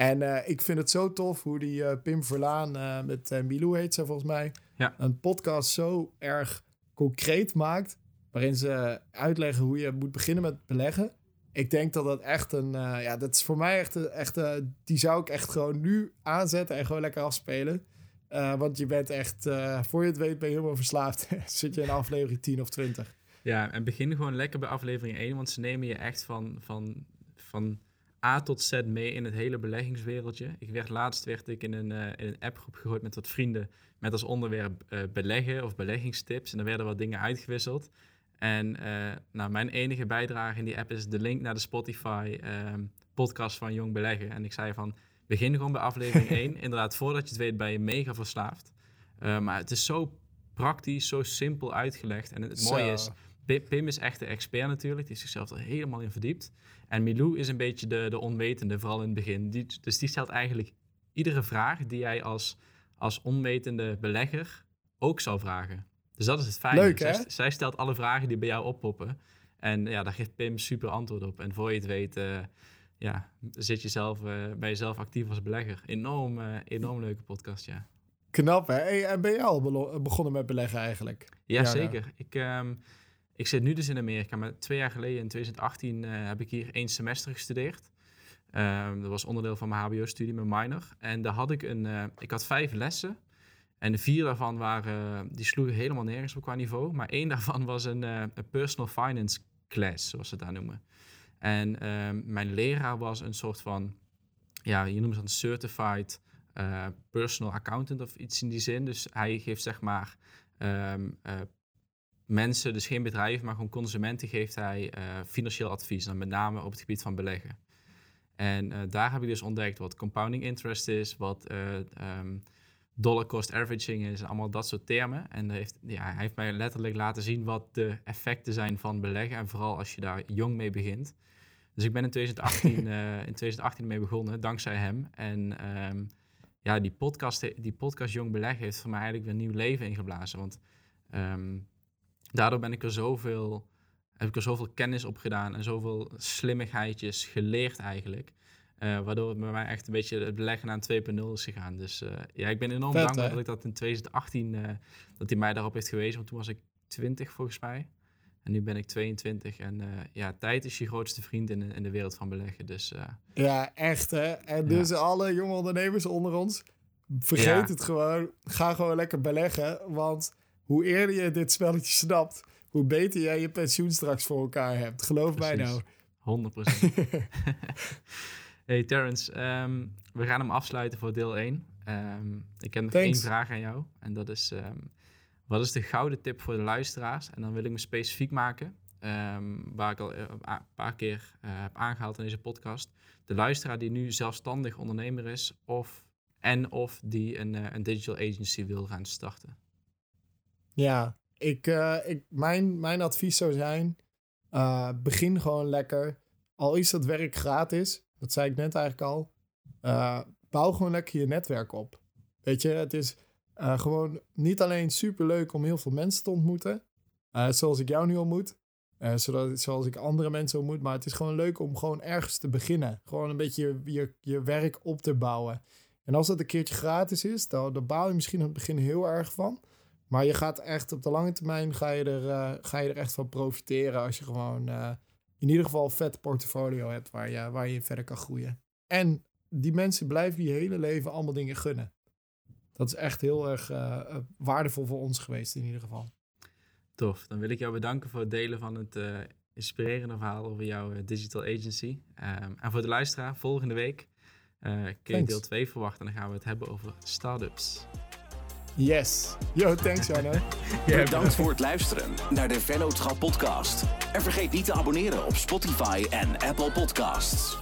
En uh, ik vind het zo tof hoe die uh, Pim Verlaan uh, met Milou heet ze volgens mij. Ja. Een podcast zo erg concreet maakt. Waarin ze uitleggen hoe je moet beginnen met beleggen. Ik denk dat dat echt een... ja, dat is voor mij echt... echt die zou ik echt gewoon nu aanzetten en gewoon lekker afspelen. want je bent echt... voor je het weet ben je helemaal verslaafd. Zit je in aflevering 10 of 20. Ja, en begin gewoon lekker bij aflevering 1. Want ze nemen je echt van... van, van A tot Z mee in het hele beleggingswereldje. Ik werd laatst werd ik in een, in een appgroep gegooid met wat vrienden met als onderwerp beleggen of beleggingstips. En er werden wat dingen uitgewisseld. En uh, nou, mijn enige bijdrage in die app is de link naar de Spotify ehm, podcast van Jong Beleggen. En ik zei van, begin gewoon bij aflevering 1. Inderdaad, voordat je het weet ben je mega verslaafd. maar het is zo praktisch, zo simpel uitgelegd. En het, mooie is, Pim is echt de expert natuurlijk, die zichzelf er helemaal in verdiept. En Milou is een beetje de, de onwetende, vooral in het begin. Die, dus die stelt eigenlijk iedere vraag die jij als, als onwetende belegger ook zou vragen. Dus dat is het fijne. Leuk, hè? Zij, stelt alle vragen die bij jou oppoppen. En ja, daar geeft Pim super antwoord op. En voor je het weet, uh, ja, zit je zelf, uh, ben je zelf actief als belegger. Enorm, uh, enorm leuke podcast, ja. Knap, hè? Hey, en ben je al begonnen met beleggen eigenlijk? Ja, zeker. Ik... Um, ik zit nu dus in Amerika, maar twee jaar geleden, in 2018, uh, eh, heb ik hier één semester gestudeerd. Um, dat was onderdeel van mijn HBO-studie, mijn minor. En daar had ik een, ik had vijf lessen. En de vier daarvan waren, die sloegen helemaal nergens op qua niveau. Maar één daarvan was een, uh, een personal finance class, zoals ze daar noemen. En ehm, mijn leraar was een soort van, ja, je noemt het een certified personal accountant of iets in die zin. Dus hij geeft zeg maar um, mensen, dus geen bedrijven, maar gewoon consumenten, geeft hij financieel advies. Dan met name op het gebied van beleggen. En daar heb ik dus ontdekt wat compounding interest is, wat um, dollar cost averaging is, allemaal dat soort termen. En heeft, ja, hij heeft mij letterlijk laten zien wat de effecten zijn van beleggen. En vooral als je daar jong mee begint. Dus ik ben in 2018, in 2018 mee begonnen, dankzij hem. En um, ja, die podcast, die podcast Jong Beleggen heeft voor mij eigenlijk weer nieuw leven ingeblazen. Want um, daardoor ben ik er zoveel, heb ik er zoveel kennis op gedaan en zoveel slimmigheidjes geleerd eigenlijk. Uh, waardoor het bij mij echt een beetje het beleggen aan 2.0 is gegaan. Dus uh, ja, ik ben enorm dankbaar dat ik dat in 2018, uh, eh, dat hij mij daarop heeft gewezen. Want toen was ik 20 volgens mij. En nu ben ik 22. En ja, tijd is je grootste vriend in, in de wereld van beleggen. Dus, ja, echt hè. En dus alle jonge ondernemers onder ons, vergeet het gewoon. Ga gewoon lekker beleggen. Want hoe eerder je dit spelletje snapt, hoe beter jij je pensioen straks voor elkaar hebt. Geloof mij nou. 100%. hey Terrence, ehm, we gaan hem afsluiten voor deel 1. Um, ehm, ik heb nog één vraag aan jou. En dat is, um, wat is de gouden tip voor de luisteraars? En dan wil ik me specifiek maken, waar ik al eh, een paar keer uh, heb aangehaald in deze podcast. De luisteraar die nu zelfstandig ondernemer is of, en of die een, uh, een digital agency wil gaan starten. Ja, ik, uh, ik, mijn, mijn advies zou zijn: begin gewoon lekker. Al is dat werk gratis, dat zei ik net eigenlijk al. Uh, bouw gewoon lekker je netwerk op. Weet je, het is gewoon niet alleen super leuk om heel veel mensen te ontmoeten, zoals ik jou nu ontmoet, zodat, zoals ik andere mensen ontmoet, maar het is gewoon leuk om gewoon ergens te beginnen. Gewoon een beetje je, je, werk op te bouwen. En als dat een keertje gratis is, dan, dan bouw je misschien aan het begin heel erg van. Maar je gaat echt op de lange termijn ga je er, eh, ga je er echt van profiteren als je gewoon eh, in ieder geval een vet portfolio hebt waar je, waar je verder kan groeien. En die mensen blijven je hele leven allemaal dingen gunnen. Dat is echt heel erg eh, waardevol voor ons geweest in ieder geval. Tof. Dan wil ik jou bedanken voor het delen van het inspirerende verhaal over jouw digital agency. Ehm, en voor de luisteraar, volgende week kun je deel 2 verwachten. En dan gaan we het hebben over startups. Yes. Yo, thanks Janne. Bedankt voor het luisteren naar de Vennootschap podcast. En vergeet niet te abonneren op Spotify en Apple Podcasts.